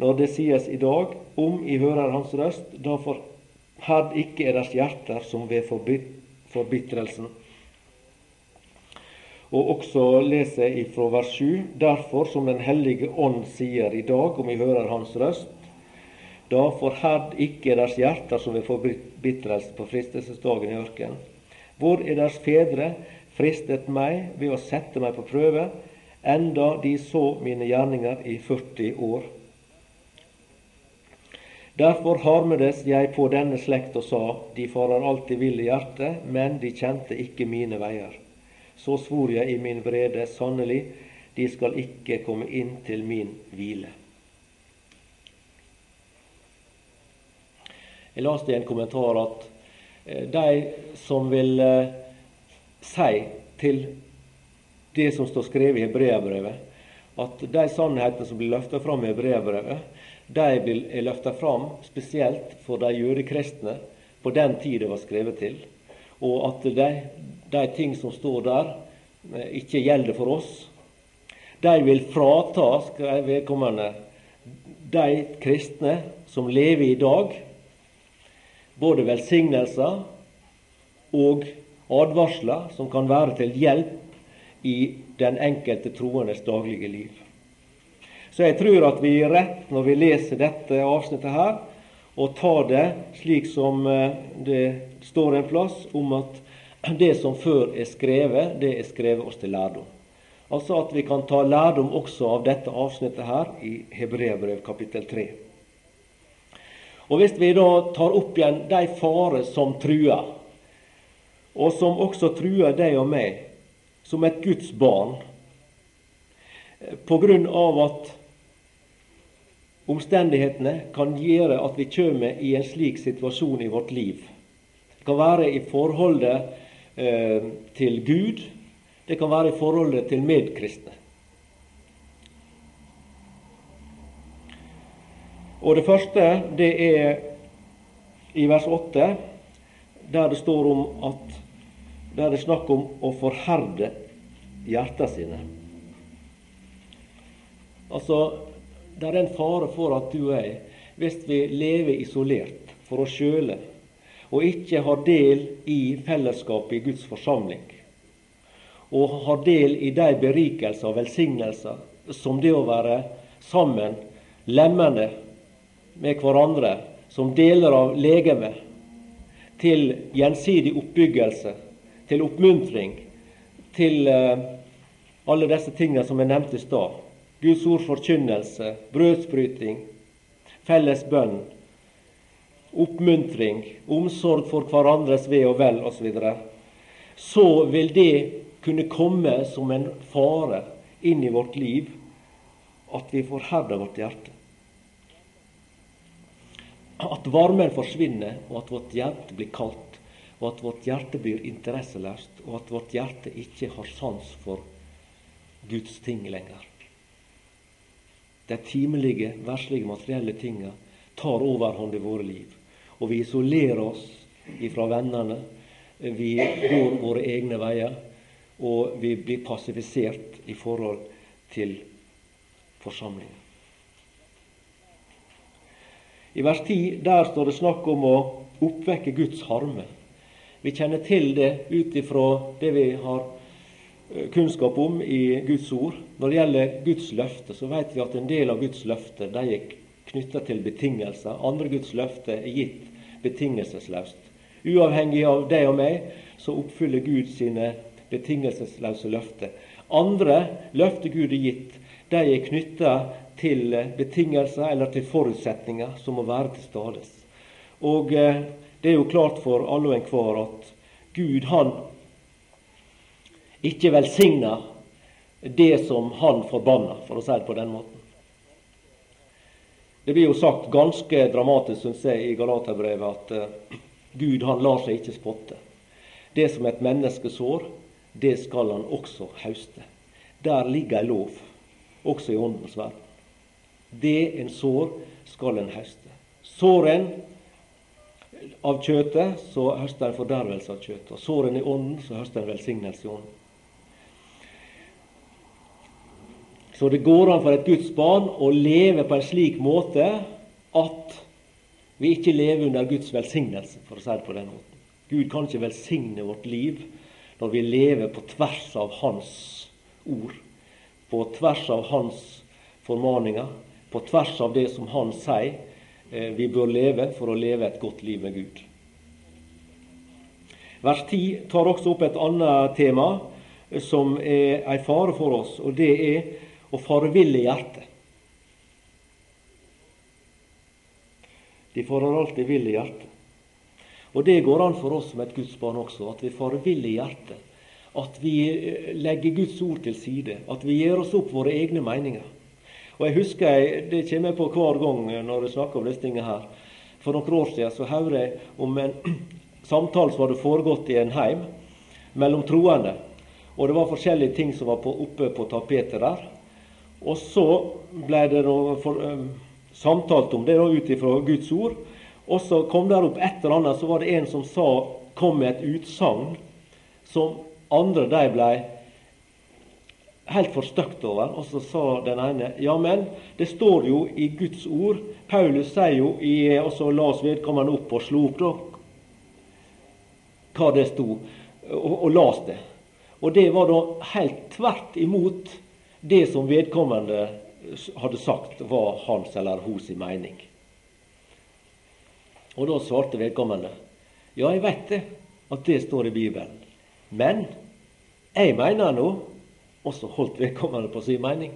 Når det sies i dag, om I hører Hans røst, da forherd ikke deres hjerter som ved forbitrelsen. Og også lese ifra vers 7.: Derfor, som Den hellige ånd sier i dag, om vi hører Hans røst, da forherd ikke deres hjerter som ved forbitrelse på fristelsesdagen i ørkenen. Hvor er deres fedre fristet meg ved å sette meg på prøve, enda de så mine gjerninger i 40 år. Derfor harmedes jeg på denne slekt og sa, de farer alltid vill i hjertet, men de kjente ikke mine veier. Så svor jeg i min vrede, sannelig, de skal ikke komme inn til min hvile. Jeg leste i en kommentar at eh, de som vil eh, si til det som står skrevet i Hebreabrevet, at de sannhetene som blir løfta fram i Hebreabrevet, de er løfta fram spesielt for de jødekristne på den tid det var skrevet til, og at de, de ting som står der, eh, ikke gjelder for oss. De vil frata, skrev vedkommende, de kristne som lever i dag, både velsignelser og advarsler som kan være til hjelp i den enkelte troendes daglige liv. Så jeg tror at vi er rett når vi leser dette avsnittet her, og tar det slik som eh, det står en plass om at det som før er skrevet, det er skrevet oss til lærdom. Altså at vi kan ta lærdom også av dette avsnittet her i Hebreabrev kapittel 3. Og Hvis vi da tar opp igjen de farer som truer, og som også truer deg og meg, som et Guds barn, på grunn av at omstendighetene kan gjøre at vi kommer i en slik situasjon i vårt liv. Det kan være i forholdet eh, til Gud, det kan være i forholdet til medkristne. Og Det første det er i vers 8, der det står om at det er snakk om å forherde hjertene sine. Altså, det er en fare for at du og jeg, hvis vi lever isolert for oss sjøle, og ikke har del i fellesskapet i Guds forsamling, og har del i de berikelser og velsignelser som det å være sammen, lemmende med hverandre, som deler av legemet, til gjensidig oppbyggelse, til oppmuntring, til uh, alle disse tingene som jeg nevnte i stad. Guds ord forkynnelse, brødsbryting, felles bønn, oppmuntring, omsorg for hverandres ve og vel osv., så, så vil det kunne komme som en fare inn i vårt liv at vi forherder vårt hjerte. At varmen forsvinner, og at vårt hjerte blir kaldt, og at vårt hjerte blir interesseløst, og at vårt hjerte ikke har sans for Guds ting lenger. De timelige, verslige, materielle tinga tar overhånd i våre liv. Og vi isolerer oss ifra vennene. Vi går våre egne veier. Og vi blir passifisert i forhold til forsamlingen. I vers 10 der står det snakk om å oppvekke Guds harme. Vi kjenner til det ut ifra det vi har Eh, kunnskap om i Guds ord. Når det gjelder Guds løfte, så vet vi at en del av Guds løfte de er knytta til betingelser. Andre Guds løfte er gitt betingelsesløst. Uavhengig av deg og meg, så oppfyller Gud sine betingelsesløse løfter. Andre løfter Gud er gitt, de er knytta til betingelser eller til forutsetninger som må være til stades. Og eh, det er jo klart for alle og enhver at Gud han ikke velsigner det som han forbanner, for å si det på den måten. Det blir jo sagt ganske dramatisk, syns jeg, i Galaterbrevet at uh, Gud han lar seg ikke spotte. Det som et menneske sår, det skal han også hauste. Der ligger ei lov, også i åndens verden. Det en sår, skal en hauste. Sår en av kjøtet, så høster en fordervelse av kjøtet. Og sår en i ånden, så høster en velsignelse i ånden. Så det går an for et Guds barn å leve på en slik måte at vi ikke lever under Guds velsignelse, for å si det på den måten. Gud kan ikke velsigne vårt liv når vi lever på tvers av Hans ord, på tvers av Hans formaninger, på tvers av det som Han sier vi bør leve for å leve et godt liv med Gud. Vers 10 tar også opp et annet tema som er en fare for oss, og det er å farville hjertet. De farer alltid vill i hjertet. Og det går an for oss som et Guds barn også, at vi farer vill i hjertet. At vi eh, legger Guds ord til side. At vi gir oss opp våre egne meninger. Og jeg husker, Det kommer jeg på hver gang når jeg snakker om disse tingene her. For noen år siden så hører jeg om en samtale som hadde foregått i en heim mellom troende. Og det var forskjellige ting som var på, oppe på tapetet der. Og så ble det for, um, samtalt om det ut ifra Guds ord. Og så kom det opp et eller annet, så var det en som sa, kom med et utsagn som andre de ble helt forstøkt over. Og så sa den ene ja, men det står jo i Guds ord Paulus sier jo i Og så la oss vedkommende opp og slo opp da, hva det sto, og, og las det. Og det var da helt tvert imot det som vedkommende hadde sagt, var hans eller hennes mening. Og da svarte vedkommende ja, jeg vet det, at det står i Bibelen. Men jeg mener nå og så holdt vedkommende på sin mening.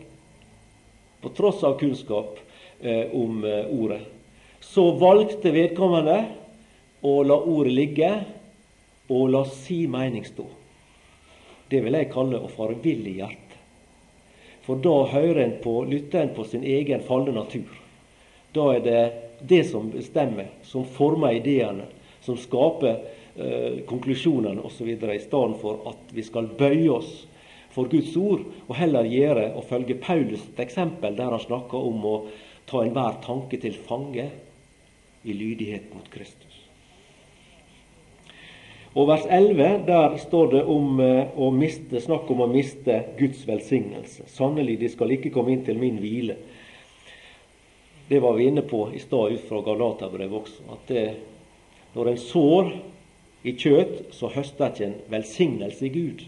På tross av kunnskap eh, om eh, ordet. Så valgte vedkommende å la ordet ligge og la si mening stå. Det vil jeg kalle å fare vill i hjertet. For da hører en på, lytter en på sin egen falne natur. Da er det det som bestemmer, som former ideene, som skaper eh, konklusjonene osv. I stedet for at vi skal bøye oss for Guds ord, og heller gjøre og følge Paulus et eksempel der han snakker om å ta enhver tanke til fange i lydighet mot Kristus. Og vers 11, der står det om eh, å miste, snakk om å miste Guds velsignelse. Sannelig, de skal ikke komme inn til min hvile. Det var vi inne på i stad ut fra Galaterbrevet også. At det, når en sår i kjøtt, så høster ikke en velsignelse i Gud.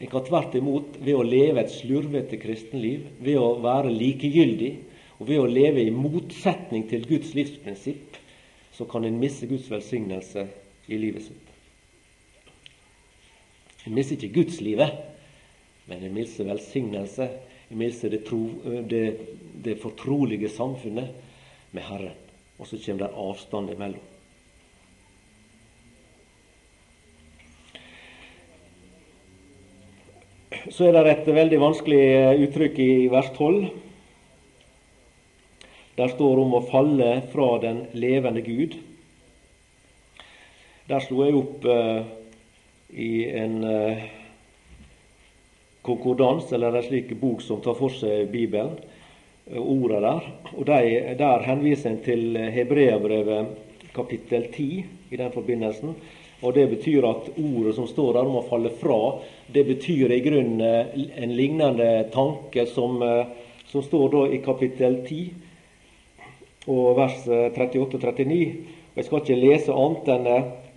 En kan tvert imot, ved å leve et slurvete kristenliv, ved å være likegyldig, og ved å leve i motsetning til Guds livsprinsipp, så kan en miste Guds velsignelse i livet sitt. En mister ikke gudslivet, men en mister velsignelse. En mister det, det, det fortrolige samfunnet med Herren. Og så kommer det avstand imellom. Så er det et veldig vanskelig uttrykk i vers 12. Der står om å falle fra den levende Gud. Der slo jeg opp eh, i en eh, konkordans, eller en slik bok som tar for seg Bibelen, eh, orda der. Og de, Der henviser en til Hebreabrevet kapittel 10 i den forbindelsen. Og Det betyr at ordet som står der om å falle fra, det betyr i grunnen eh, en lignende tanke som, eh, som står da i kapittel 10 og vers 38-39. Jeg skal ikke lese annet enn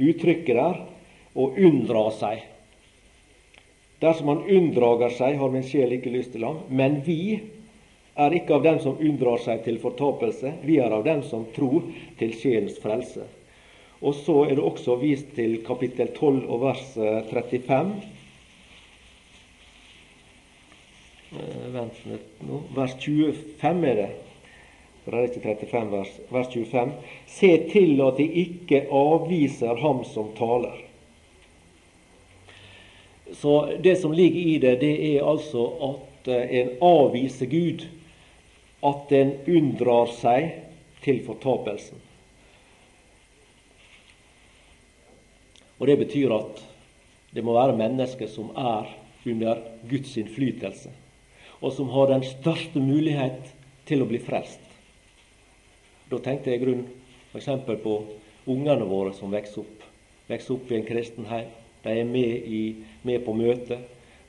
uttrykket der å unndra seg. Dersom han unndrager seg, har min sjel ikke lyst til ham. Men vi er ikke av dem som unndrar seg til fortapelse, vi er av dem som tror til sjelens frelse. Og så er det også vist til kapittel 12 og vers 35. Eh, eh, vent litt nå. Vers 25 er det for det er ikke 35 vers, vers 25. Se til at de ikke avviser ham som taler. Så det som ligger i det, det er altså at eh, en avviser Gud. At en unndrar seg til fortapelsen. Og Det betyr at det må være mennesker som er under Guds innflytelse, og som har den største mulighet til å bli frelst. Da tenkte jeg i grunnen f.eks. på ungene våre som vokser opp. Vokser opp i en kristen heim. De er med, i, med på møte.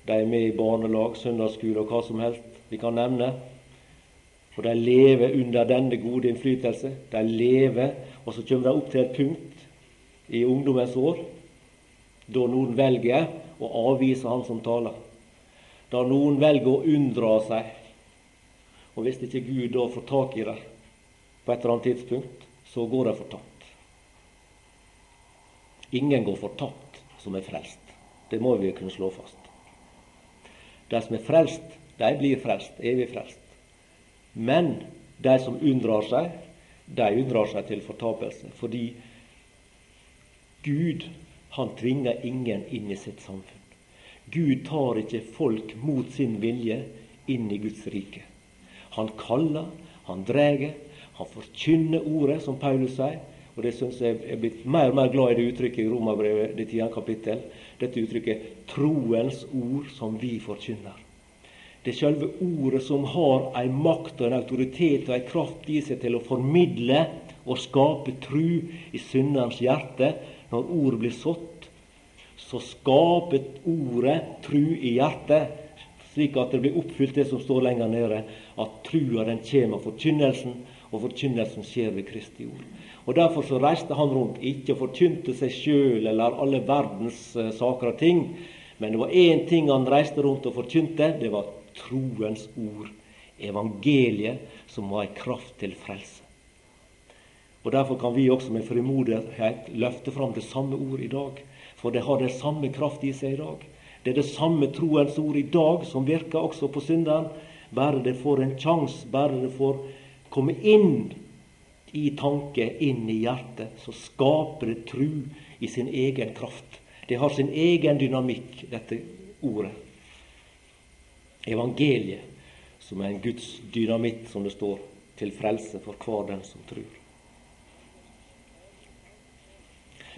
De er med i barnelag, søndagsskole og hva som helst vi kan nevne. Og de lever under denne gode innflytelse. De lever, og så kommer de opp til et punkt i ungdommens år da noen velger å avvise han som taler. Da noen velger å unndra seg. Og hvis ikke Gud da får tak i det, på et eller annet tidspunkt, så går de fortapt. Ingen går fortapt som er frelst. Det må vi kunne slå fast. De som er frelst, de blir frelst, evig frelst. Men de som unndrar seg, de unndrar seg til fortapelse. Fordi Gud, han tvinger ingen inn i sitt samfunn. Gud tar ikke folk mot sin vilje inn i Guds rike. Han kaller, han drar, han forkynner ordet, som Paulus sier. Og det syns jeg er blitt mer og mer glad i det uttrykket i Romerbrevet, det tiende kapittel. Dette uttrykket 'troens ord som vi forkynner'. Det er selve ordet som har en makt og en autoritet og en kraft i seg til å formidle og skape tru i synderens hjerte. Når ordet blir sådd, så skaper ordet tru i hjertet, slik at det blir oppfylt det som står lenger nede, at trua den kommer av forkynnelsen, og forkynnelsen skjer ved Kristi ord. Og Derfor så reiste han rundt, ikke forkynte seg sjøl eller alle verdens uh, saker og ting, men det var én ting han reiste rundt og forkynte, det var troens ord. Evangeliet, som var ei kraft til frelse. Og Derfor kan vi også med frimodighet løfte fram det samme ord i dag. For det har den samme kraft i seg i dag. Det er det samme troens ord i dag som virker også på synderen. Bare det får en sjanse, bare det får komme inn i tanke, inn i hjertet, så skaper det tru i sin egen kraft. Det har sin egen dynamikk, dette ordet. Evangeliet, som er en Guds dynamitt, som det står, til frelse for hver den som tror.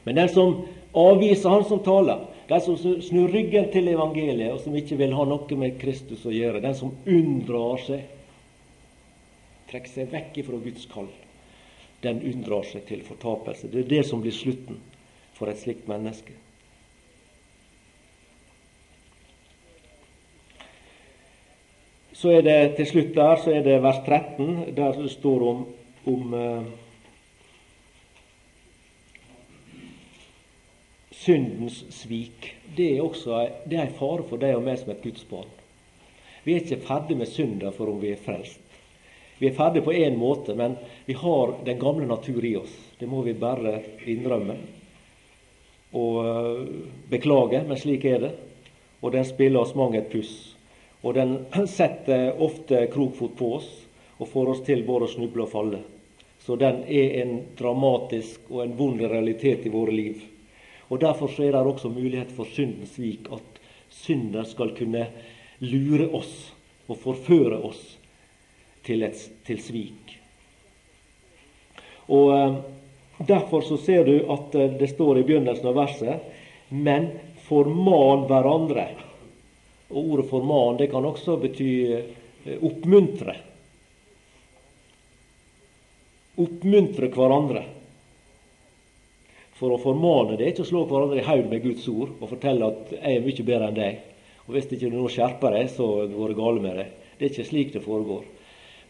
Men den som avviser han som taler, den som snur ryggen til evangeliet, og som ikke vil ha noe med Kristus å gjøre, den som unndrar seg, trekker seg vekk ifra Guds kall, den unndrar seg til fortapelse. Det er det som blir slutten for et slikt menneske. Så er det til slutt der, så er det vers 13, der det står om, om syndens svik. Det er også det er en fare for deg og meg som et Guds barn. Vi er ikke ferdig med synda for om vi er frelst. Vi er ferdig på én måte, men vi har den gamle natur i oss. Det må vi bare innrømme og eh, beklage, men slik er det. Og den spiller oss mange et puss. Og den setter ofte krokfot på oss og får oss til både å snuble og falle. Så den er en dramatisk og en vond realitet i våre liv. Og Derfor så er det også mulighet for syndens slik at synder skal kunne lure oss og forføre oss til, et, til svik. Og eh, Derfor så ser du at eh, det står i begynnelsen av verset Men forman hverandre. Og Ordet forman det kan også bety eh, oppmuntre. Oppmuntre hverandre for å formane det, ikke å slå hverandre i haug med Guds ord og fortelle at 'jeg er mye bedre enn deg'. Og Hvis ikke du nå skjerper deg, så går det gale med deg. Det er ikke slik det foregår.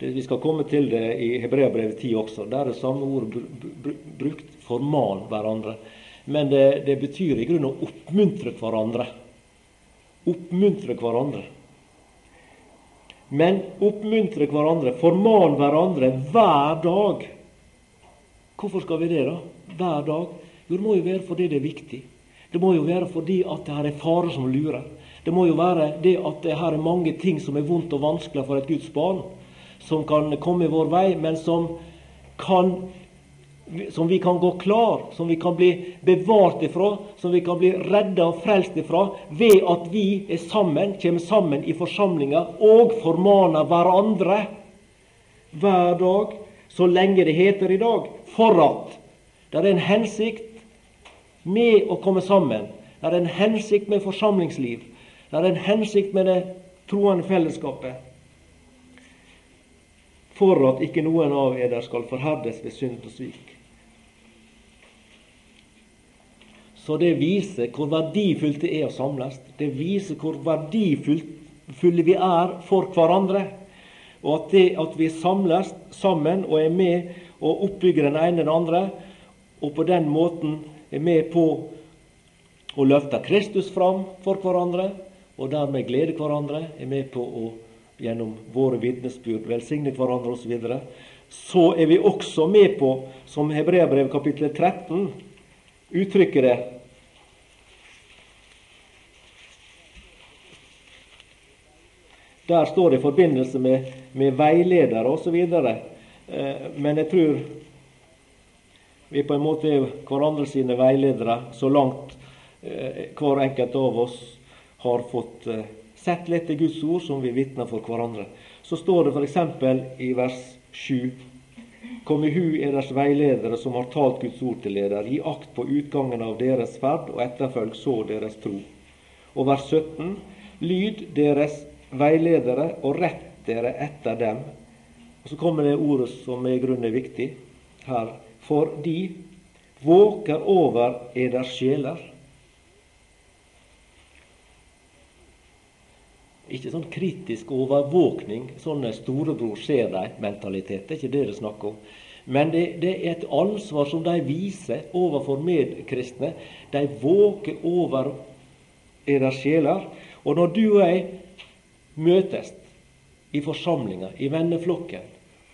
Vi skal komme til det i Hebreabrevet 10 også. Der er det samme ord brukt. Forman hverandre. Men det, det betyr i grunnen å oppmuntre hverandre. Oppmuntre hverandre. Men oppmuntre hverandre, forman hverandre hver dag. Hvorfor skal vi det, da? Hver dag. Jo, det må jo være fordi det er viktig. Det må jo være fordi at det her er fare som lurer. Det må jo være det at det her er mange ting som er vondt og vanskelig for et Guds barn, som kan komme i vår vei, men som, kan, som vi kan gå klar, som vi kan bli bevart ifra, som vi kan bli redda og frelst ifra, ved at vi er sammen, kommer sammen i forsamlinger og formaner hverandre hver dag, så lenge det heter i dag, for at det er en hensikt med å komme sammen. Det er en hensikt med forsamlingsliv. Det er en hensikt med det troende fellesskapet. For at ikke noen av eder skal forherdes ved synd og svik. Så det viser hvor verdifullt det er å samles. Det viser hvor verdifulle vi er for hverandre. Og at det at vi samles sammen og er med og oppbygger den ene den andre, og på den måten er med på å løfte Kristus fram for hverandre, og dermed glede hverandre, er med på å gjennom våre vitnesbyrd velsigne hverandre osv., så, videre, så er vi også med på, som Hebreabrev kapittel 13 uttrykker det Der står det i forbindelse med, med veiledere osv. Eh, men jeg tror vi på en måte er hverandre sine veiledere så langt eh, hver enkelt av oss har fått eh, sett litt i Guds ord som vi vitner for hverandre. Så står det f.eks. i vers 7 Kom i hu eders veiledere som har talt Guds ord til dere. Gi akt på utgangen av deres ferd, og etterfølg så deres tro. Og vers 17. Lyd deres veiledere, og rett dere etter dem. Og Så kommer det ordet som i grunnen er viktig her for de våker over eders sjeler. Ikke sånn kritisk overvåkning, sånn storebror ser deg-mentalitet. Det er ikke det det er snakk om. Men det, det, er et ansvar som de viser overfor medkristne. De våker over eders sjeler. Og når du og jeg møtes i forsamlinga, i venneflokken,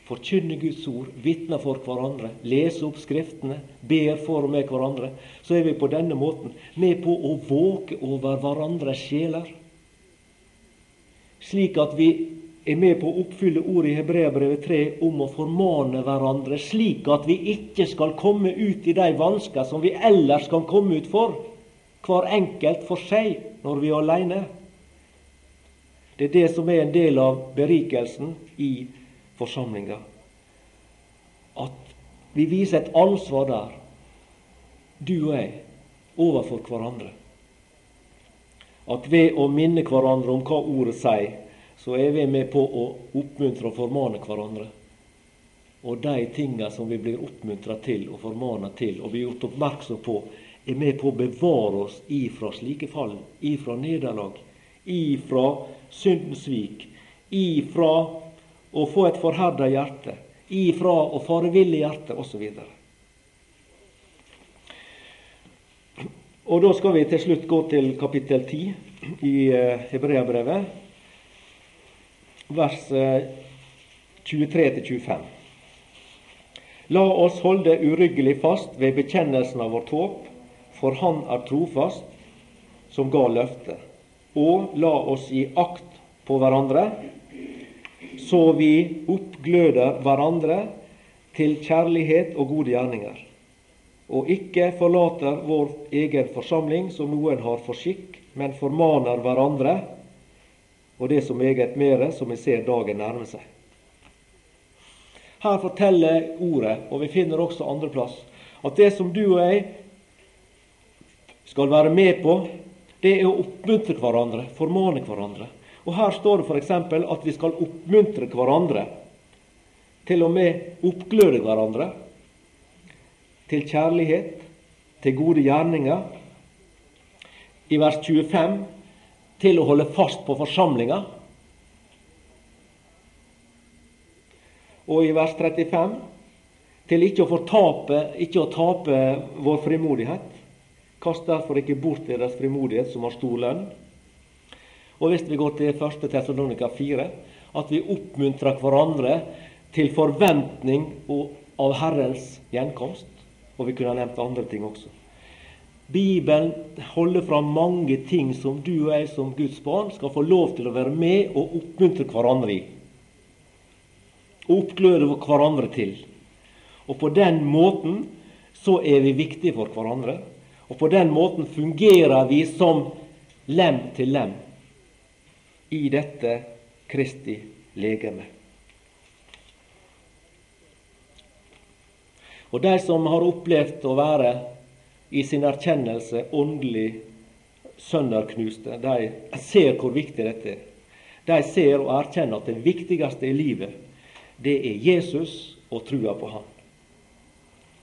forkynner Guds ord, vitne for hverandre, lese opp Skriftene, ber for og med hverandre, så er vi på denne måten med på å våke over hverandres sjeler. Slik at vi er med på å oppfylle ordet i Hebreabrevet 3 om å formane hverandre, slik at vi ikke skal komme ut i de vansker som vi ellers kan komme ut for, hver enkelt for seg når vi er alene. Det er det som er en del av berikelsen i forsamlinga. At vi viser et ansvar der, du og jeg, overfor hverandre. At ved å minne hverandre om hva ordet sier, så er vi med på å oppmuntre og formane hverandre. Og de tinga som vi blir oppmuntra til og formana til og blir gjort oppmerksom på, er med på å bevare oss ifra slike fall, ifra nederlag, ifra syndens svik, ifra å få et forherda hjerte, ifra å fare hjerte osv. Og da skal vi til slutt gå til kapittel 10 i eh, Hebreabrevet, vers 23-25. Eh, La oss holde uryggelig fast ved bekjennelsen av vårt håp, for Han er trofast, som ga løftet. Og la oss gi akt på hverandre så vi oppgløder hverandre til kjærlighet og gode gjerninger, og ikke forlater vår egen forsamling som noen har for skikk, men formaner hverandre, og det som meget mere, som vi ser dagen nærme seg. Her forteller ordet, og vi finner også andreplass, at det som du og jeg skal være med på, det er å oppmuntre hverandre, formane hverandre. Og Her står det f.eks. at vi skal oppmuntre hverandre, til og med oppgløde hverandre, til kjærlighet, til gode gjerninger. I vers 25 til å holde fast på forsamlinga. Og i vers 35 til ikke å fortape, ikke å tape vår frimodighet. Kast derfor ikke bort deres frimodighet, som har stor lønn. Og hvis vi går til 1. Tessalonika 4, at vi oppmuntrer hverandre til forventning av Herrens gjenkomst. Og vi kunne ha nevnt andre ting også. Bibelen holder fram mange ting som du og jeg som Guds barn skal få lov til å være med og oppmuntre hverandre i. Oppgløde hverandre til. Og på den måten så er vi viktige for hverandre. Og på den måten fungerer vi som lem til lem i dette Kristi legeme. Og de som har opplevd å være i sin erkjennelse åndelig sønderknuste, de ser hvor viktig dette er. De ser og erkjenner at det viktigste i livet, det er Jesus og trua på Han.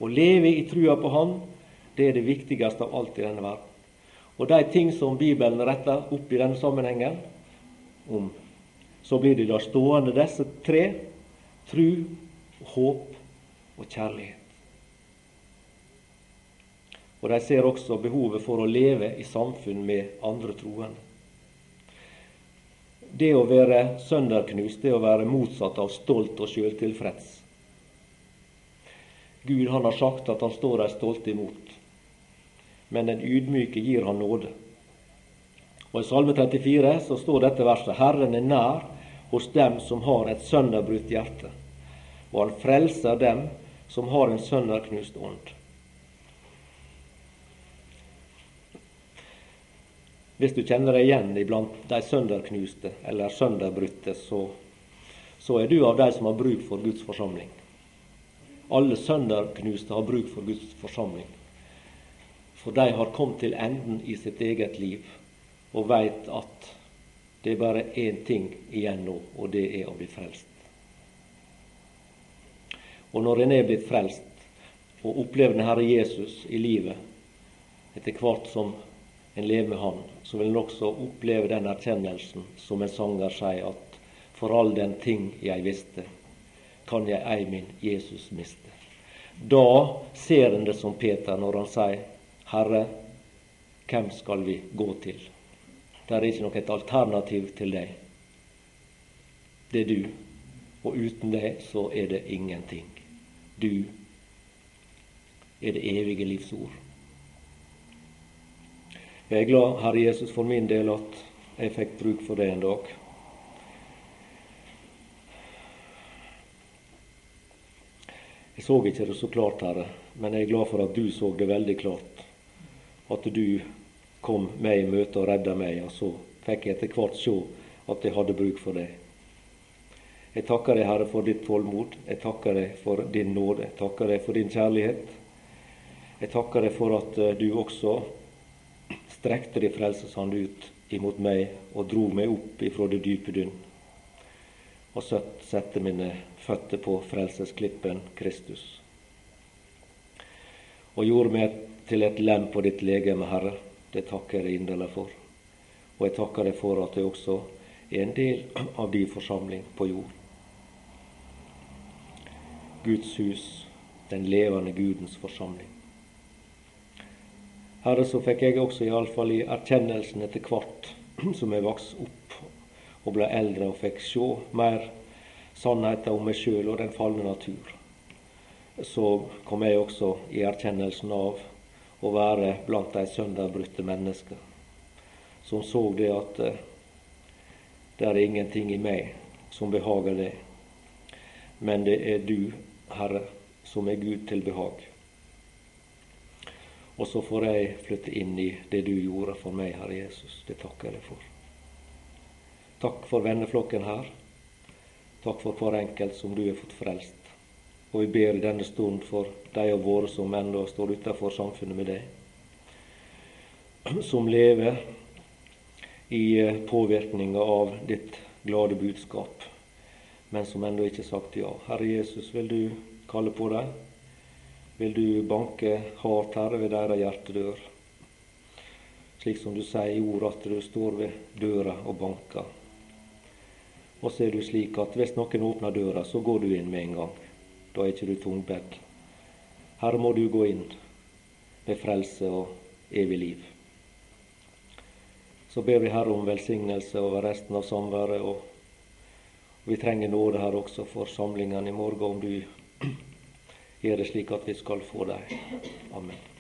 Å leve i trua på Han, det er det viktigste av alt i denne verden. Og de ting som Bibelen retter opp i denne sammenhengen, om. Så blir de da stående, disse tre tru, håp og kjærlighet. Og de ser også behovet for å leve i samfunn med andre troende. Det å være sønderknust, det å være motsatt av stolt og sjøltilfreds. Gud han har sagt at han står de stolte imot, men den ydmyke gir han nåde. Og I Salme 34 så står dette verset Herren er nær hos dem som har et sønderbrutt hjerte, og han frelser dem som har en sønderknust ånd. Hvis du kjenner deg igjen iblant de sønderknuste eller sønderbrutte, så, så er du av de som har bruk for Guds forsamling. Alle sønderknuste har bruk for Guds forsamling. For de har kommet til enden i sitt eget liv og veit at det er bare én ting igjen nå, og det er å bli frelst. Og når en er blitt frelst og opplever den Herre Jesus i livet, etter hvert som en lever med Han, så vil en også oppleve den erkjennelsen som en sanger sier, at for all den ting jeg visste, kan jeg ei min Jesus miste. Da ser en det som Peter når han sier, Herre, hvem skal vi gå til? Det er ikke noe alternativ til deg. Det er du. Og uten deg så er det ingenting. Du er det evige livs ord. Jeg er glad, Herre Jesus, for min del at jeg fikk bruk for det en dag. Jeg så ikke det så klart, Herre, men jeg er glad for at du så det veldig klart. At du kom meg i møte og redda meg, og så fikk jeg etter hvert se at jeg hadde bruk for deg. Jeg takker deg, Herre, for ditt tålmod. Jeg takker deg for din nåde. Jeg takker deg for din kjærlighet. Jeg takker deg for at eh, du også strekte din frelseshånd ut imot meg og dro meg opp ifra det dype dynn og sette mine føtter på frelsesklippen Kristus. Og gjorde meg til et lem på ditt legeme, Herre. Det takker jeg deg inderlig for. Og jeg takker deg for at jeg også er en del av din forsamling på jord. Guds hus, den levende Gudens forsamling. Herre, så fikk jeg også iallfall i erkjennelsen etter hvert som jeg vokste opp og ble eldre og fikk se mer sannheter om meg sjøl og den falne natur, så kom jeg også i erkjennelsen av å være blant de sønderbrutte mennesker som så det at eh, det er ingenting i meg som behager det, men det er du, Herre, som er Gud til behag. Og så får jeg flytte inn i det du gjorde for meg, Herre Jesus. Det takker jeg deg for. Takk for venneflokken her. Takk for hver enkelt som du har fått frelst. Og vi ber i denne stund for de av våre som ennå står utenfor samfunnet med deg. Som lever i eh, påvirkninga av ditt glade budskap, men som ennå ikke har sagt ja. Herre Jesus, vil du kalle på dem? vil du banke hardt, Herre, ved deres hjertedør. Slik som du sier i ordet at du står ved døra og banker. Og så er du slik at hvis noen åpner døra, så går du inn med en gang. Da er ikke du tungbedd. Her må du gå inn med frelse og evig liv. Så ber vi Herre om velsignelse over resten av samværet. Og vi trenger nåde her også for samlingene i morgen, om du gjør det slik at vi skal få dem. Amen.